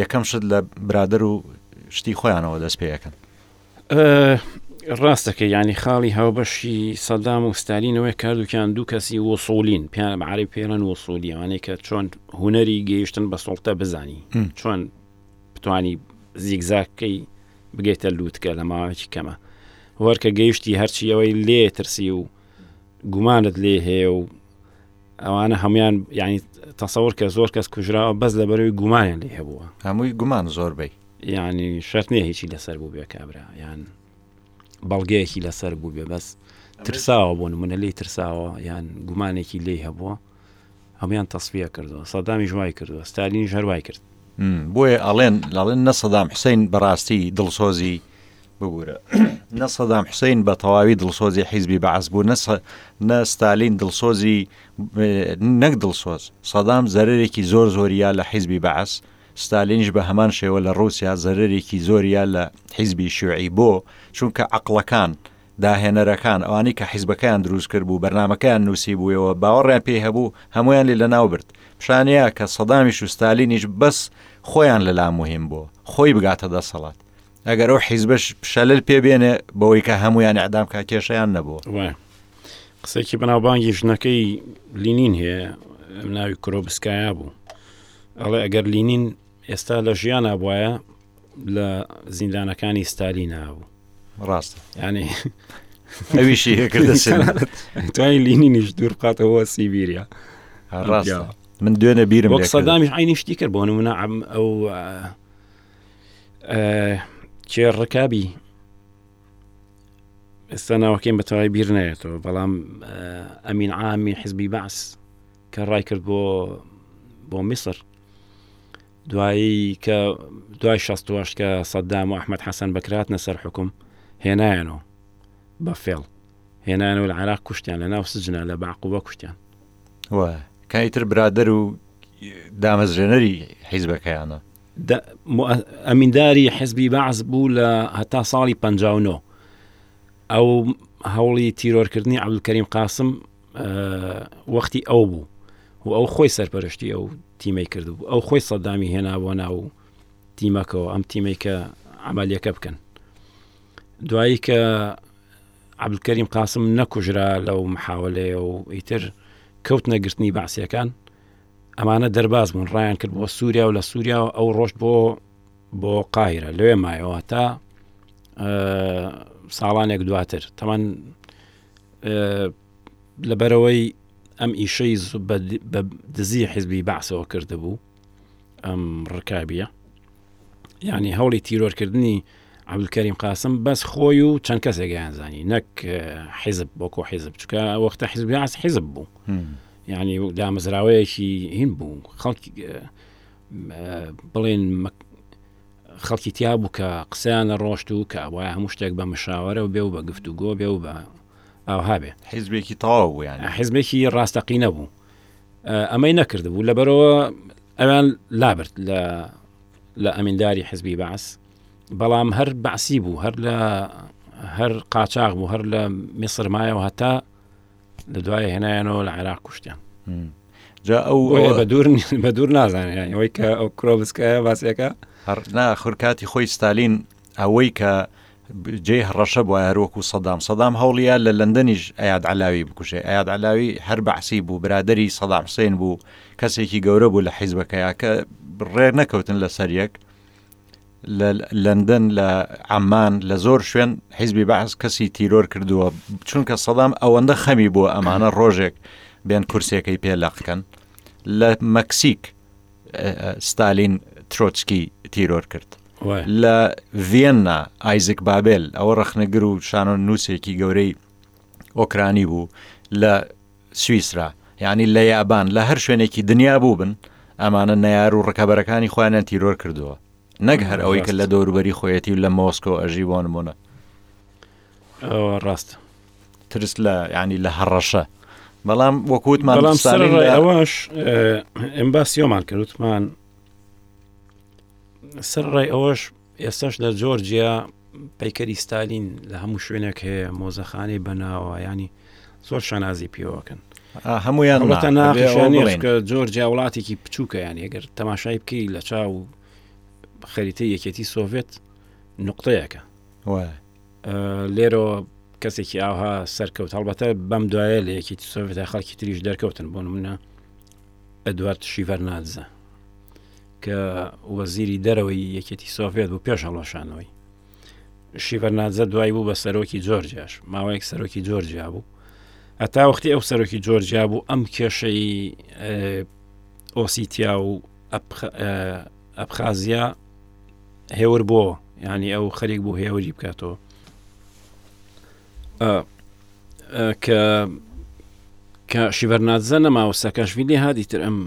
یەکەم شت لە برادەر و شتی خۆیانەوە دەست پێ ئەکەن. ڕاستەکە یانی خاڵی هاوبەشی سەدام و ستالینەوەی کاردوکیان دوو کەسی وسۆلین پیان بەعااری پێڵەن وسۆلی ئەوانەی کە چۆن هوەری گەیشتن بە سڵتە بزانی چۆن بتانی زیگزاکەی بگەیتە لووتکە لە ماوەیەکی کەمە وەرکە گەیشتی هەرچی ئەوەی لێ ترسی و گومانت لێ هەیە و ئەوانە هەموان یعنی تەسەور کە زۆر کەس کوژراوە بەس لە بەرەوەی گومانیان لێ هەبووە هەمووی گومان زۆر بی ینی شەرت نیە هیچی لەسەر بوو بێ کابرا یان بەڵگەیەکی لەسەر بوو بێ بەس ترساوە بۆ منە لی ترساوە یان گومانێکی لی هەبووە هەموان تەسفە کردووە سەدامی ژوای کردووە ستالین ژەروای کرد بۆیە ئەڵێن لاڵێن نە سەدام حسین بەڕاستی دڵسۆزی ببورە نە سەدام حوسەین بە تەواوی دڵسۆزی حیزبی بەعس بوو نە نە ستالین دڵسۆزی نەک دڵسۆز سەدام زەرێکی زۆر زۆریا لە حیزبی بەعس ستالینش بە هەمان شێوە لە ڕوسیا زەرێکی زۆریا لە حیزبی شوعی بۆ چونکە عقلەکان داهێنەرەکان ئەوانی کە حیزبەکەیان دروست کرد بوو بەرنمەکەیان نووسی بووەوە باوەڕیان پێی هەبوو هەمویان لێ لە ناو برد پیشانەیە کە سەدامیش و ستالینیش بەس خۆیان لەلا مهم بوو خۆی بگاتە دەسەڵات ئەگەر ئەو حیزبش شەلل پێ بێنێ بەوەی کە هەمویان ئەدام کا کێشیان نەبووە قسێکی بەناوبانگی ژنەکەی لینین هەیە ناوی کرۆبسکایە بوو ئەڵێ ئەگەر لینین ئێستا لە ژیان نبواە لە زیندانەکانی ستالی نابوو ڕاست ینی ئەویشی هێکردە توانی لینینیش دوور بقاتەوە سیبیریا ڕاست من دوێنە بیرم سەدامیش عینیشتی کرد بۆ نمونە ئەو کێ ڕکابی ئێستا ناوەکەیم بەتەوای بیر نایێتەوە بەڵام ئەمین عامی حزبی بەعس کە ڕای کرد بۆ بۆ میسر دوایی کە دوای شەستوەش کە سەددام و ئەحمد حەسەن بەکراتنە سەر حکوم هێنایەنەوە بە فێڵ هێنانەوە لە عراق کوشتیان لە ناو سجنا لە باقوبە کوشتیان کایتر برادەر و دامەزرێنەری حیزبەکەیانە دە، مو، ئەمینداری حزبی بەعس بوو لە هەتا ساڵی پەنجا و نۆ. ئەو هەوڵی تیرۆرکردنی عەبدولکەریم قاسم وەختی ئەو بوو و ئەو خۆی سەرپەرشتی ئەو تیمەی کردبوو ئەو خۆی سەدامی هێنا بۆ ناو تیمەکەەوە ئەم تیمەی کە عملیەکە بکەن دوایی کە عبدکەریم قاسم نەکوژرا لەو محاولەیە و ئیتر کەوت نەگرتنی باسیەکان ئەمانە دەرباز بوون ڕایان کرد بۆ سووریا و لە سووریا و ئەو ڕۆشت بۆ بۆ قاهرە لەوێ مایەوە تا ساڵانێک دواتر تەمان لەبەرەوەی ئەم ئیشەی بە دزی حزبی بەعسەوە کردبوو ئەم ڕکابیە یعنی هەوڵی تیرۆرکردنی عبدکەریم قاسم بەس خۆی و چەند کەسێکیان زانی نەک حیزب بۆکۆ حیزب چکە وەختە حزبیاس حیزب بوو یانی و دامەزراوەیەکی هین بوو خەڵکی بڵێن خەڵکی تیا بوو کە قسەیان لە ڕۆشت و کە وای هەموو شتێک بە مشاوەرە و بێ و بە گفت و گۆ بێ و بە ئاها بێ حیزبێکی تەواو بوویان حزبێکی ڕاستەقینە بوو ئەمەی نەکرد بوو لەبەرەوە ئەوان لابرد لە لە ئەمینداری حزبی باس بەڵام هەر بەعسی بوو هەر لە هەر قاچاق بوو هەر لە میسرمایەوە هەتا لە دوای هێنایانەوە لە عێراق کوشتیان جا ئەو بە دوور بە دوور نازانێت ئەوەی کە ئەو کرۆبسکایە باسەکە هەرنا خورکاتی خۆی ستالین ئەوەی کە جێ هەڕەشە بووە هەروەکو سەدام سەدام هەوڵە لە لەندەنیش ئاات علاوی بکوژێ ئاات علاوی هەر بەعسی بوو برادری سەدام حسێن بوو کەسێکی گەورە بوو لە حیزبەکەیە کە ڕێ نەکەوتن لەسەر یەک لە لەندەن لە عەمان لە زۆر شوێن حیزبی بەعس کەسی تیرۆر کردووە چونکە سەدام ئەوەندە خەمی بووە ئەمانە ڕۆژێک بێن کورسێکەی پێ لەقکەن لە مەکسیک ستالین ترۆچکی تیرۆر کرد لە ڤێننا ئایزک بابل ئەوە ڕخنەگر و شانۆ نووسێکی گەورەی ئۆکرانی بوو لە سویسرا یانی لە یابان لە هەر شوێنێکی دنیا بووبن ئەمانە نەیار و ڕکەبەرەکانی خۆیانیان تیرۆر کردووە نەک هەر ئەوەی کە لە دەوروبەری خۆیەتی و لە مۆسکۆ ئەژی بۆ نمونە ڕاست ترس لە ینی لە هەڕەشە بەڵام وەکووتمان ئەوەش ئەمباسیۆمان کردوتمان سەر ڕای ئەوەش ئێستاش لە جۆرجیا پەیکەری ستالین لە هەموو شوێنێک هەیە مۆزەخانەی بەناوە ینی زۆر شانازی پێوەکەن هەمویان وڵاتە ناخشانێت کە جۆر جیاوڵاتێکی بچووکە یان هێگەر تەماشای بکەی لە چاو خەریتە یەکێتی سۆڤێت نقطەیەەکە لێرەوە کەسێکی ئاها سەرکەوت هەڵبەتە بەم دوایە لە یەکێتی سۆڤێت خەڵکی تریش دەرکەوتن بۆ منە ئەدوارد شیڤەر نادزە کە وەزیری دەرەوەی یەکێتی سۆڤێت بوو پێش هەڵۆشانەوەی شیڤەرناجە دوای بوو بە سەرۆکی جۆرجاش ماوەیەک سەرۆکی جۆرجیا بوو هەتا وەختی ئەو سەرۆکی جۆرجیا بوو ئەم کێشەی ئۆسیتیا و ئەبخازیا هێور بۆ ینی ئەو خەریک بوو هێوری بکاتەوە کە کە شیڤەرنادزە نەماوە سەکەشویلی هادی تر ئەم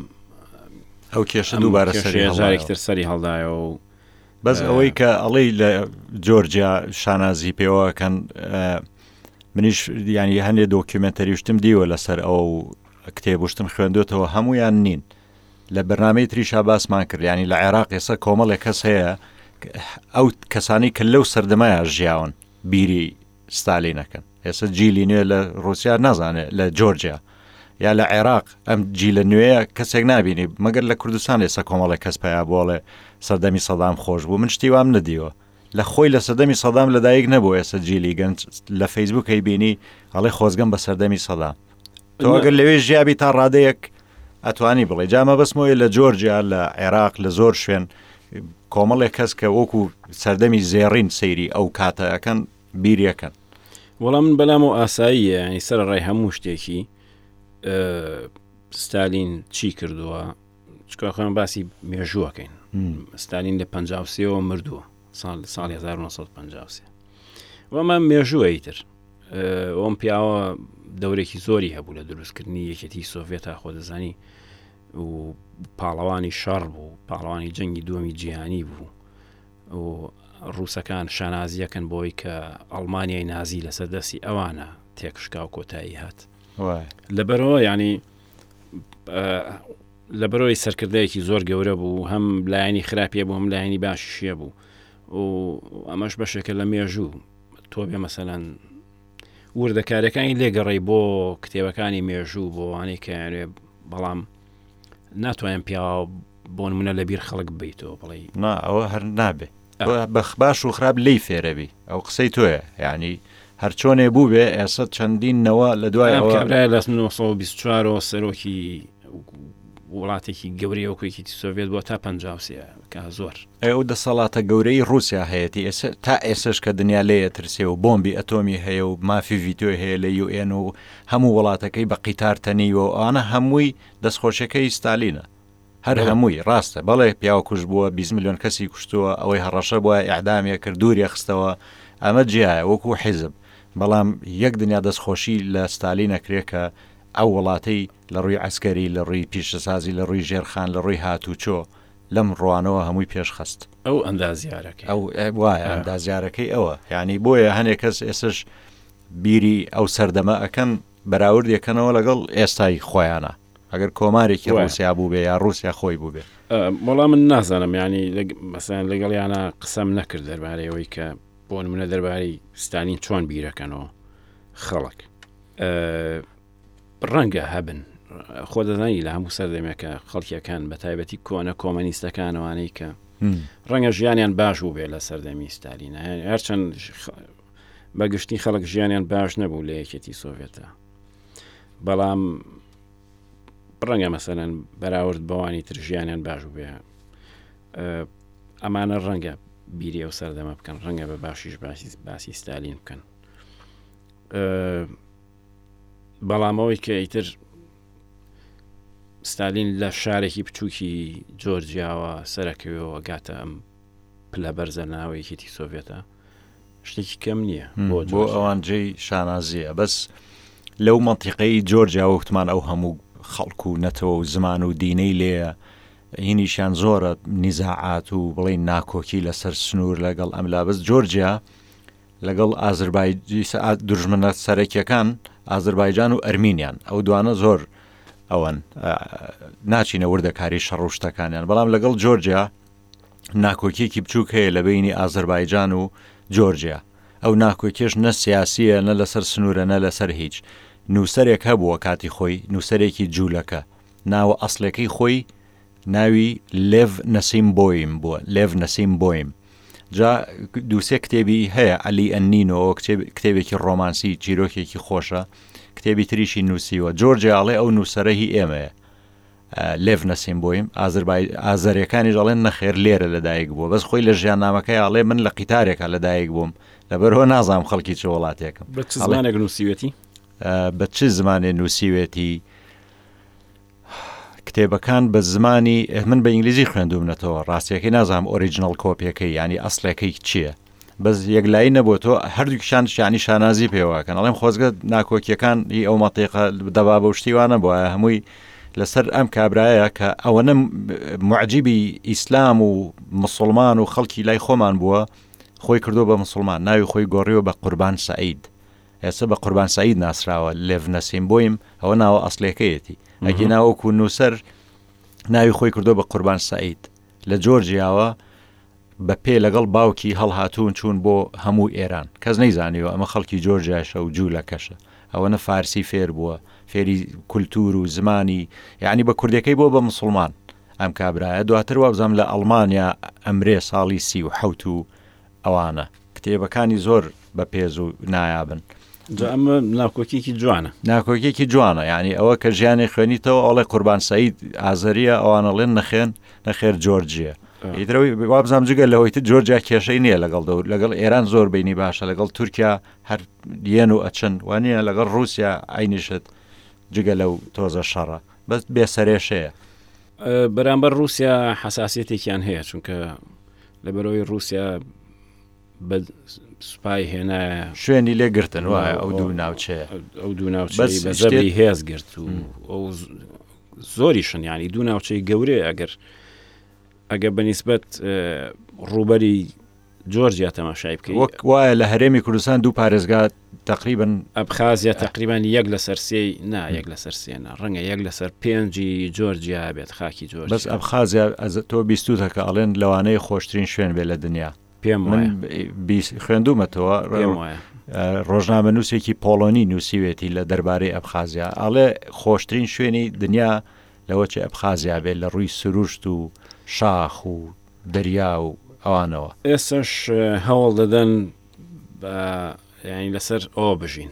ئەو کێشە دووبارە سەرێکتر سەری هەڵدایە و بەس ئەوەی کە ئەڵەی لە جۆرجیا شانازی پێوەکەن منیش دیانی هەندێ دۆکیومنتەریشتم دیوە لەسەر ئەو کتێبشتم خوێندوێتەوە هەمویان نین لە بەرنمەی تریشا باسمان کردیانی لە عێراق ئێستا کۆمەڵێک کەس هەیە ئەو کەسانی کە لەو سەردەمایە ژیاون بیری ستالین ئەکەن ئێستا جیلی نوێ لە ڕوسیا نازانێت لە جۆرجیا یا لە عێراق ئەم جیلە نوێیە کەسێک نبینی مەگەر لە کوردستان ئێستا کۆمەڵی کەس پیا بۆڵێ سەردەمی سەدام خۆش بوو من شتی وام ندیوە لە خۆی لە سەدەمی سەدام لەدایک نەبوو ئێستا جیلی گەنج لە فەیسبووکەی بینی ئەڵێ خۆزگەم بە سەردەمی سەدام تۆگەر لەوێ ژیابی تا ڕادەیەک ئەتوانی بڵێ جا مەبەستمۆیە لە جۆرجیا لە عێراق لە زۆر شوێن کۆمەڵێک کەس کە وەکو سەردەمی زێڕین سەیری ئەو کاتەکەن بیرەکەن وەڵام من بەلام و ئاساییە ینی سەر ڕای هەموو شتێکی ستالین چی کردووە چکخۆیان باسی مێژووەکەین ستالین لە پەنجاوسەوە مردووە ساڵ ساڵی 1950 و ئەمە مێژووە ئیتر ئەوم پیاوە دەورێکی زۆری هەبوو لە دروستکردنی یەکێتی سۆڤێت تا خۆ دەزانی و پاڵەوانی شەڕ بوو پاڵەوانی جەنگی دووەمی جیهانی بوو و ڕووسەکان شانازیەکەن بۆی کە ئەڵمانیای نازی لەسەر دەستی ئەوانە تێکشکا و کۆتایی هات لەبەرەوە ینی لەبەرئەوەی سەرکردەیەکی زۆر گەورە بوو هەم لایەنی خراپیە بوو هەم لایەنی باششیە بوو و ئەمەش بەشێکە لە مێژوو تۆ بێ مەسەەن وردەکارەکانی لێگەڕی بۆ کتێبەکانی مێژوو بۆ وانەی کەێ بەڵام ناتوانین پیاوە بۆن منە لەبیر خەڵک بیتەوە بڵێ نا ئەوە هەر نابێ ئەوە بە باش و خراپ لێی فێرەبی ئەو قسەی تۆیە یعنی هەرچۆنێ بوو بێ ئێستا چەندین نەوە لە دوای ئەم ئەوە کابرای لە 1924 ەوە سەرۆکی وڵاتێکی گەورەی وەکوێکی سۆڤێت بۆ تا 53 کا زۆر ئەو دەسەڵاتە گەورەی رووسیا هەیەتی ئێستا تا ئێسش کە دنیا لێ ترسێ و بۆمبی ئەتۆمی هەیە و مافی ڤیتۆی هەیە لە یوئێن و هەموو وڵاتەکەی بە قیتار تەنیوە و ئەوانە هەمووی دەستخۆشیەکەی ستالینە هەر هەمووی ڕاستە بەڵێ پیاو کوژ بووە بیست ملیۆن کەسی کوشتووە ئەوەی هەڕەشە بووە ئیعدامیە کرد دوورێ خستەوە ئەمە جیایە وەکو حیزب بەڵام یەک دنیا دەستخۆشی لە ستالین ئەکرێ کە ئەو وڵاتەی لە ڕووی عەسکەری لە ڕووی پیشەسازی لە ڕووی ژێرخان لە ڕووی هاتووچۆ لەم ڕوانەوە هەمووی پێش خست. ئەو ئەندازیارەکەی. ئەو وایە ئەندازیارەکەی ئەوە یانی بۆیە هەنێ کەس ئێسش بیری ئەو سەردەمە ئەکەن. بەراورد دەکەنەوە لەگەڵ ئێستای خۆیانا ئەگەر کۆمارێکی ڕوسیا بووبێ یا ڕوسیا خۆی بووبێ وەڵام من نازانم ینی مەسەن لەگەڵیانە قسەم نەکرد دەربارەیەوەی کە بۆ منە دەربارەی ستانین چۆن بیرەکەنەوە خەڵک ڕەنگە هەبن خۆ دەزانی لە هەموو سەردەمێکە خەڵکیەکان بە تایبەتی کۆنە کۆمەنیستەکانەوانەی کە ڕەنگە ژیانیان باش بوو بێ لە سەردەمی ستالینە هەرچەند بە گشتی خەڵک ژیانیان باش نەبوو لە یەکێتی سۆڤێتە بەڵام ڕەنگە مەسەەن بەراورد بەوانی تر ژیانیان باش بێ ئەمانە ڕەنگە بیری ئەو سەردەمە بکەن ڕەنگە بە باشیش باسی باسی ستالین بکەن بەڵامەوەی کە ئیتر ستالین لە شارێکی بچووکی جۆرجیاوە سەرەکەوێەوە گاتە ئەم پلە بەرزە لەناو یەکێتی سۆڤێتا شتێکی کەم نییە بۆ ئەوان جێی شانازیە بەس لەو منتیقەی جۆرجیا وەکتمان ئەو هەموو خەڵکو و نەتەوە و زمان و دینەی لێە هینیشان زۆرە نیزاعات و بڵین ناکۆکی لەسەر سنوور لەگەڵ ئەم لابەست جۆرجیا لەگەڵ ئازربایجی دژمنە سەرەکیەکان ئازربایجان و ئەرمینیان ئەو دوانە زۆر ئەوەن ناچینە وردەکاری شەڕوشتەکانیان بەڵام لەگەڵ جۆرجیا ناکۆکیەکی بچووک هەیە لە بینی ئازەربایجان و جۆرجیا ئەو ناکۆکێش نە سیاسیە نە لەسەر سنوورە نە لەسەر هیچ نووسەرێک هەبووە کاتی خۆی نووسەرێکی جوولەکە ناوە ئەسلەکەی خۆی ناوی لێڤ نەسیم بۆیم بووە لێڤ نەسیم بۆیم جا دووسێ کتێبی هەیە علی ئەنینەوە کتێبێکی ڕۆمانسی چیرۆکێکی خۆشە کتێبی تریشی نووسیوە جۆرجیاڵێ ئەو نووسەرە هی ئێمەیە لێڤ نەسیم بوویم ئازربای ئازەرێکانیش ئەڵێن نەخێر لێرە لەدایک بووە بەس خۆی لە ژیاننامەکەی ئاڵێ من لە قیتارێکە لەدایک بووم لەبەرەوە نازانم خەڵکی چ وڵاتێکم بە چ زمانێک نووسیوێتی بە چ زمانێ نووسیوێتی کتێبەکان بە زمانی من بە ئینگلیزی خوێندومنەتەوە ڕاستیەکەی نازانم ئۆریجننەڵ کۆپیەکەی ینی ئەسلەکەی چییە بەس یەکلایی نەبوو تۆ هەردووکیشان شانی شانازی پێواکەن ئەڵێم خۆزگە ناکۆکیەکان ئی ئەو مەتیقە دەبا بە شتیوانە بووە هەمووی لەسەر ئەم کابرایە کە ئەوەنە معجیبی ئیسلام و مسلمان و خەڵکی لای خۆمان بووە خۆی کردو بە مسلمان ناوی خۆی گۆڕیەوە بە قوربان سعید ئێستا بە قوربان سعید ناسراوە لێڤ نەسیم بۆیم ئەوە ناوە ئەسلەکەیەتی ئەگی ناوەکو نووسەر ناوی خۆی کردو بە قوربان سعید لە جۆرجیاوە بە پێ لەگەڵ باوکی هەڵهاتوون چوون بۆ هەموو ئێران کەس نەیزانیوە ئەمە خەڵکی جۆرجاشە و جوولەکەشە ئەوەنە فارسی فێر بووە فێری کولتوور و زمانی یانی بە کوردەکەی بۆ بە مسوڵمان ئەم کابرایە دواتر وابزام لە ئەڵمانیا ئەمرێ ساڵی سی و حەوت و ئەوانە کتێبەکانی زۆر بە پێز و نایابن جا ئەمە ناکۆکیەکی جوانە ناکۆکیەکی جوانە یعنی ئەوە کە ژیانی خوێنیتەوە ئەڵێ قوربان سعید ئازەریە ئەوانەڵێن نەخێن نەخێر جۆرجە ئیدرەوەی وابزانام جگە لەوەی تر جۆرجیا کێشەی نییە لەگەڵ دەور لەگەڵ ئێران زۆر بینی باشە لەگەڵ تورکیا هەر یەن و ئەچن وانە لەگەڵ رووسیا ئاینیشت جگە لەو تۆزە شەڕە بەس بێسەرێشەیە بەرامبەر رووسیا حساسەتێکیان هەیە چونکە لەبەرەوەی رووسیا بە سوپای هێنایە شوێنی لێ گرتن وایە ئەو دوو ناوچەیە ئەو دوو ناوچەی بە زەبری هێز گرت و ئەو زۆری شنیانی دوو ناوچەی گەورەیە ئەگەر ئەگە بەنیسبەت ڕوبەری جۆرجیا تەماشای بکە وەک وایە لە هەرێمی کوردستان دوو پارێزگا تقریبن ئەبخازیە تقریبان یەک لە سەرسێ نا یەک لە سەرسێنە ڕەنگە یەک لەسەر پێنجی جۆرجیا بێت خاکی جۆر بەس ئەبخازیە تۆ بیستوتەکە ئەڵێن لەوانەیە خۆشترین شوێن بێ لە دنیا پێم من وایە بیس- خوێندوومەتەوە پێم وایە ڕۆژنامە نووسێکی پۆڵۆنی نووسیوێتی لە دەربارەی ئەبخازیا ئاڵێ خۆشترین شوێنی دنیا لەوە چێ ئەبخازیا بێت لە ڕووی سروشت و شاخ و دەریا و ئەوانەوە ئێستاش اه، هەوڵ دەدەن بە یعنی لەسەر ئەوە بژین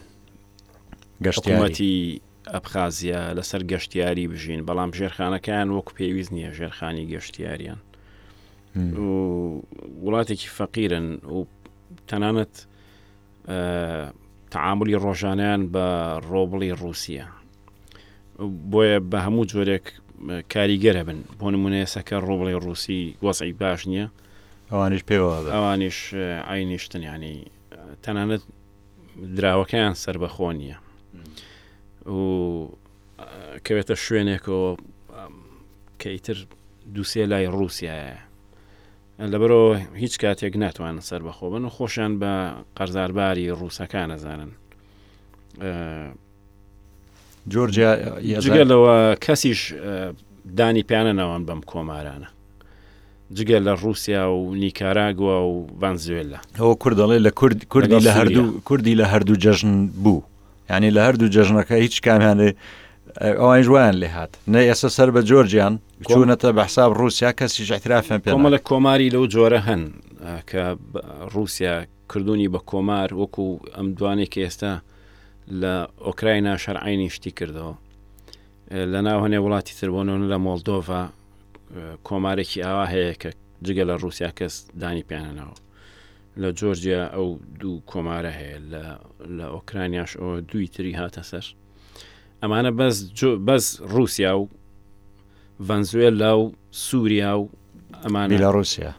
گەشتیاری حکوومەتی ئەبخازیا لەسەر گەشتیاری بژین بەڵام ژێرخانەکان وەک پێویست نییە ژێرخانی گەشتیاریان وڵاتێکی فەقیرن و تەنانەت تعاملی ڕۆژانیان بە ڕۆبڵی رووسە بۆیە بە هەموو جۆرێک کاریگەرە بن بۆ نمونەیەسەکە ڕۆبڵی رووسی وەزعی باش نییە ئەوانش پێوە ئەوانش ئاینیشتن ینی تەنانەت دراوەکەیان سربەخۆ نییە و کەوێتە شوێنێکەوە کە ئیتر دووسێ لای ڕووسایە لەبەرەوە هیچ کاتێک ناتوانن سەر بەخۆ بن و خۆشیان بە قەرزارباری ڕووسەکان نەزانن جۆرجیا جگەلەوە کەسیش دانی پیانە ناوان بەم کۆمارانە جگە لە رووسیا و نیکاراگووا و ڤانزوێلا ئەوە کورد دەڵێ لە کورد کوردی لە هەردوو کوردی لە هەردوو جەژن بوو یعنی لە هەردوو جەژنەکە هیچ کامیان لێ ئەوانش وایان لێ هاات نە ئێستا سەر بە جۆرجیان چوونەتە بە حساب رووسیا کەسی ژەترافیان پێ مەڵە کۆماری لەو جۆرە هەن کە رووسیا کردوونی بە کۆمار وەکو ئەم دوانێک ئێستا لە ئۆکراینا شەرعینی شتی کردەوە لە ناو هەنێ وڵاتی تربۆنەوە لە مۆلدۆڤ کۆمارێکی ئاوا هەیە کە جگە لە رووسیا کەس دانی پیانەنەوە لە جۆرجیا ئەو دوو کۆمارە هەیە لە ئۆکرانیاش ئەوە دووی تری هاتە سەر ئەمانە بەس بەس رووسیا و ڤەنزوێلا و سووریا و ئەمان لە رووسیا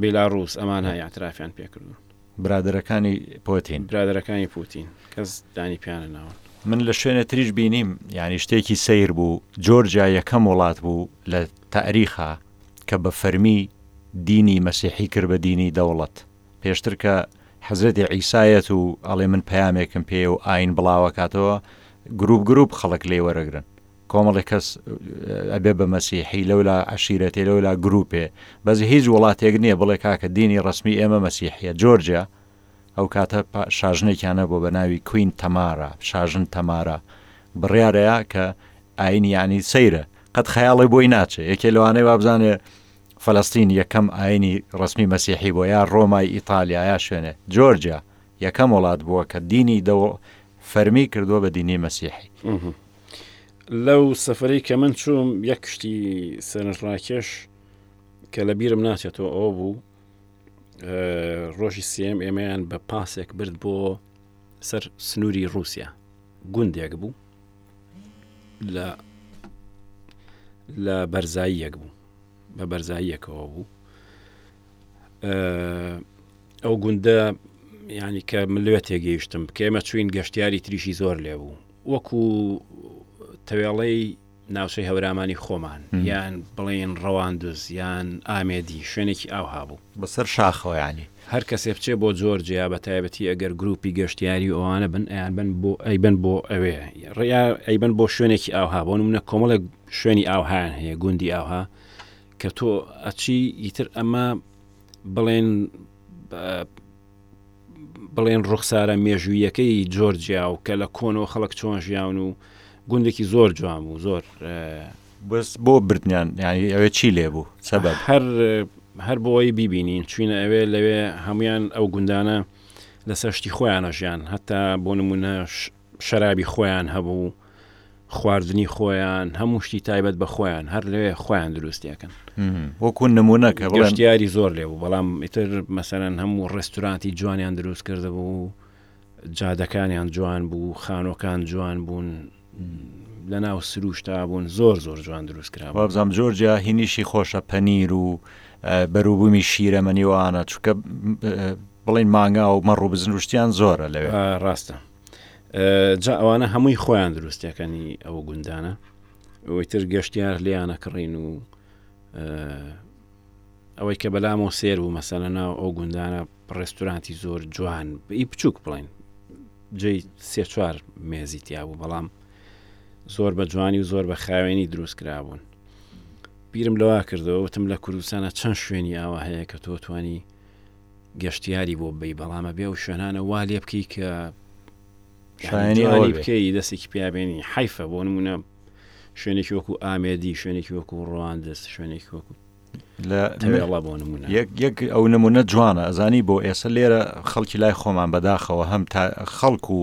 بێلاڕوس ئەمان های ئاعترافیان پێکردون برادەرەکانی پۆتین برادەرەکانی پوتین کەس دانی پیانە ناوە من لە شوێنە تریش بینیم یعنی شتێکی سیر بوو جۆرجیا یەکەم وڵات بوو لە تاریخە کە بە فەرمی دینی مەسیحی کرد بە دینی دەوڵەت پێشتر کە حەزرەتی عیسایەت و ئەڵێ من پەیامێکم پێیە و ئاین بڵاوەکاتەوە گروپ گروپ خەڵک لێ وەرەگرن کۆمەڵی کەس ئەبێ بە مەسیحی لەولا عشیرەتێ لەولا گروپێ بەس هیچ وڵاتێک نییە بڵێ کاکە دینی ڕسمی ئێمە مەسیحە جۆرجیا ئەو کاتە پا شاژنێکیان هەبوو بە ناوی کوین تەمارا، شاژن تەمارا، بڕیارەیا کە ئاینی یەعنی سەیرە، قەت خەیاڵێ بۆی ناچێ، یەکێ لەوانەی وابزانێ فەلەستین یەکەم ئاینی ڕەسمی مەسیحی بووە یا ڕۆمای ئیتالیا یا شوێنێ، جۆرجیا یەکەم وڵات بووە کە دینی دەو فەرمی کردووە بە دینی مەسیحی. لەو سەفەرەی کە من چووم یەک شتی سەرنجڕاکێش کە لە بیرم ناچێتەوە ئەوە بوو، ڕۆژی سێم ئێمەیان بە پاسێک برد بۆ سەر سنووری رووسیا گوندێک بوو لە لە بەرزاییەک بوو بە بەرزاییەکەوە بوو ئەو گوندە ینی کە ملوێ تێگەیشتم کێمە چوین گەشتیاری تریشی زۆر لێ بوو وەکو تەوێڵەی ناوچەی هەورامانی خۆمان، یان بڵێین ڕەواندز یان ئامێدی، شوێنێکی ئاوها بوو. بە سەر شاخەوە یانی؟ هەر کەسێ بچێ بۆ جۆرجیا، بە تایبەتی ئەگەر گرووپی گەشتیاری و ئەوانە بن، ئەیانبەن بۆ، ئەیبەن بۆ ئەوێ، ڕێیا ئەیبەن بۆ شوێنێکی ئاوها. بۆ نموونە کۆمەڵێک شوێنی ئاوهایان هەیە، گوندی ئاوها، کە تۆ ئەچی، ئیتر ئەمە بڵێن، بڵێن ڕوخسارە مێژوویەکەی جۆرجیا و کە لە کۆنەوە خەڵک چۆن ژیاون و گوندێکی زۆر جوام و زۆر بەس بۆ بردنیان ینی ئەوێ چی لێ بوو سەبەر هەر هەر بۆی بیبینین چوینە ئەوێ لەوێ هەمویان ئەو گوندانە لەسەر شتی خۆیانە ژیان هەتا بۆ نمونە شەرابی خۆیان هەبوو خواردنی خۆیان هەموو شتی تایبەت بە خۆیان هەر لەوێ خۆیان دروستی ئەکەن وەکو نمونونەکە بڵشتیاری زۆر لێ بوو بەڵام ئیتر مەسەرەن هەموو ڕێستورانتی جوانیان دروست کرد بوو جادەکانیان جوان بوو خانۆکان جوان بوون لە ناو سروشتا بوون زۆر زۆر جوان دروست کرا بابزام جۆرجیا هینیشی خۆشە پەنیر و بەروبوومی شیرەمەنیوانە چکە بڵین مانگا و مەڕوو بزنروشتیان زۆرە لەوێ ڕاستە جا ئەوانە هەمووی خۆیان دروستەکەنی ئەو گوندانە ئەوەیتر گەشتیار لیانە کڕین و ئەوەی کە بەلامەوە سێر و مەسەلە ناو ئەو گوندانە ڕێستورانتی زۆر جوان ئی بچووک بڵین جێ سێ چوار مێزی تیا بوو بەڵام زۆر بە جوانی و زۆر بە خاوێنی دروست کرابوون بیرم لەوا کردەوە وتم لە کوردستانە چەند شوێنی ئاوا هەیە کە تۆ توانی گەشتیاری بۆ ببەی بەڵام ئەبێ ئەو شوێنانە وا لێ بکەی کە شایەنی ئەوە بێ. بکەی دەستێکی پیابێنی حیفە بۆ نمونە شوێنێکی وەکو ئامێدی شوێنێکی وەکو ڕواندز شوێنێکی وەکو لە تەوێڵە بۆ نمونە یەک یەک ئەو نمونە جوانە ئەزانی بۆ ئێستا لێرە خەڵکی لای خۆمان بەداخەوە هەم تا خەڵک و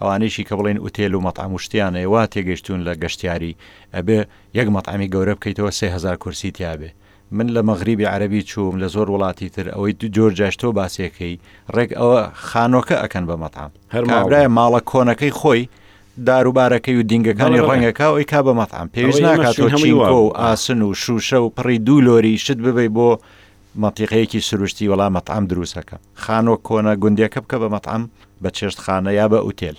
ئەوانەیشی کە بڵێن ئوتێل و مەطعم و شتیان هەیە وا تێگەشتون لە گەشتیاری ئەبێ یەک مەطعمی گەورە بکەیتەوە 3000 کورسی تیابێ من لە مەغریبی عەرەبی چووم لە زۆر وڵاتی تر ئەوەی جۆرجاش تۆ باسیەکەی ڕێک ئەوە خانۆکە ئەکەن بە مەتعەم کابرای ماڵە کۆنەکەی خۆی داروبارەکەی و دینگەکانی ڕەنگەکە ئەوی کا بە مەتعام پێویست ناکات هەمووی و ئاسن و شوشە و پڕی دوو لۆری شت ببی بۆ مەتیقەیەکی سروشتی وەڵام مەتعام دروستەکە خانۆ کۆنە گوندەکە بکە بە مەتعام بە چێشت خانە یا بە ئوتێل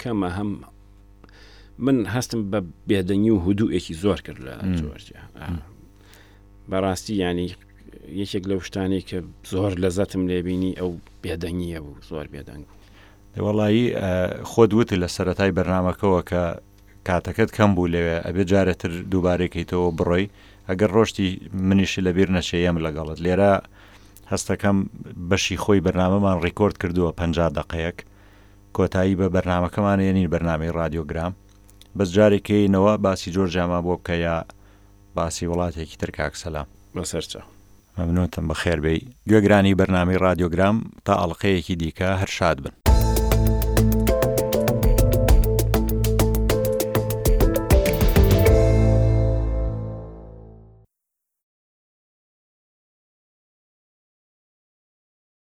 کەمە هەم من هەستم بە بێدەنگی و هودووێکی زۆر کرد لە جۆرجیا بەڕاستی ینی یەکێک لەو شتانی کە زۆر لە زەتم لێبینی ئەو بێدەنگیە بوو زۆر بێدەنگ بوو وەڵایی خۆت وت لە سەتای بەرنمەکەەوە کە کاتەکەت کەم بوو لەوێ ئەبێ جارێتتر دووبارێکیتەوە بڕۆی ئەگەر ڕۆشتی منیشی لەبیر نەشەیەم لەگەڵت لێرە هەستەکەم بەشی خۆی بەرنمەمان ڕیکۆرد کردووە پ دقەیەک کۆتایی بە بەرنامەکەمان ێنین بەرنامەی رادیۆ گرام بەس جارێک ێینەوە باسی جۆرجیامان بۆ بکە یا باسی وڵاتێکی تر کاک سەلام. بەسەرچاو. مەمنونتم بەخێربێی گوێگرانی بەرنامەی رادیۆ گرام تا ئەڵقەیەکی دیکە هەر شاد بن.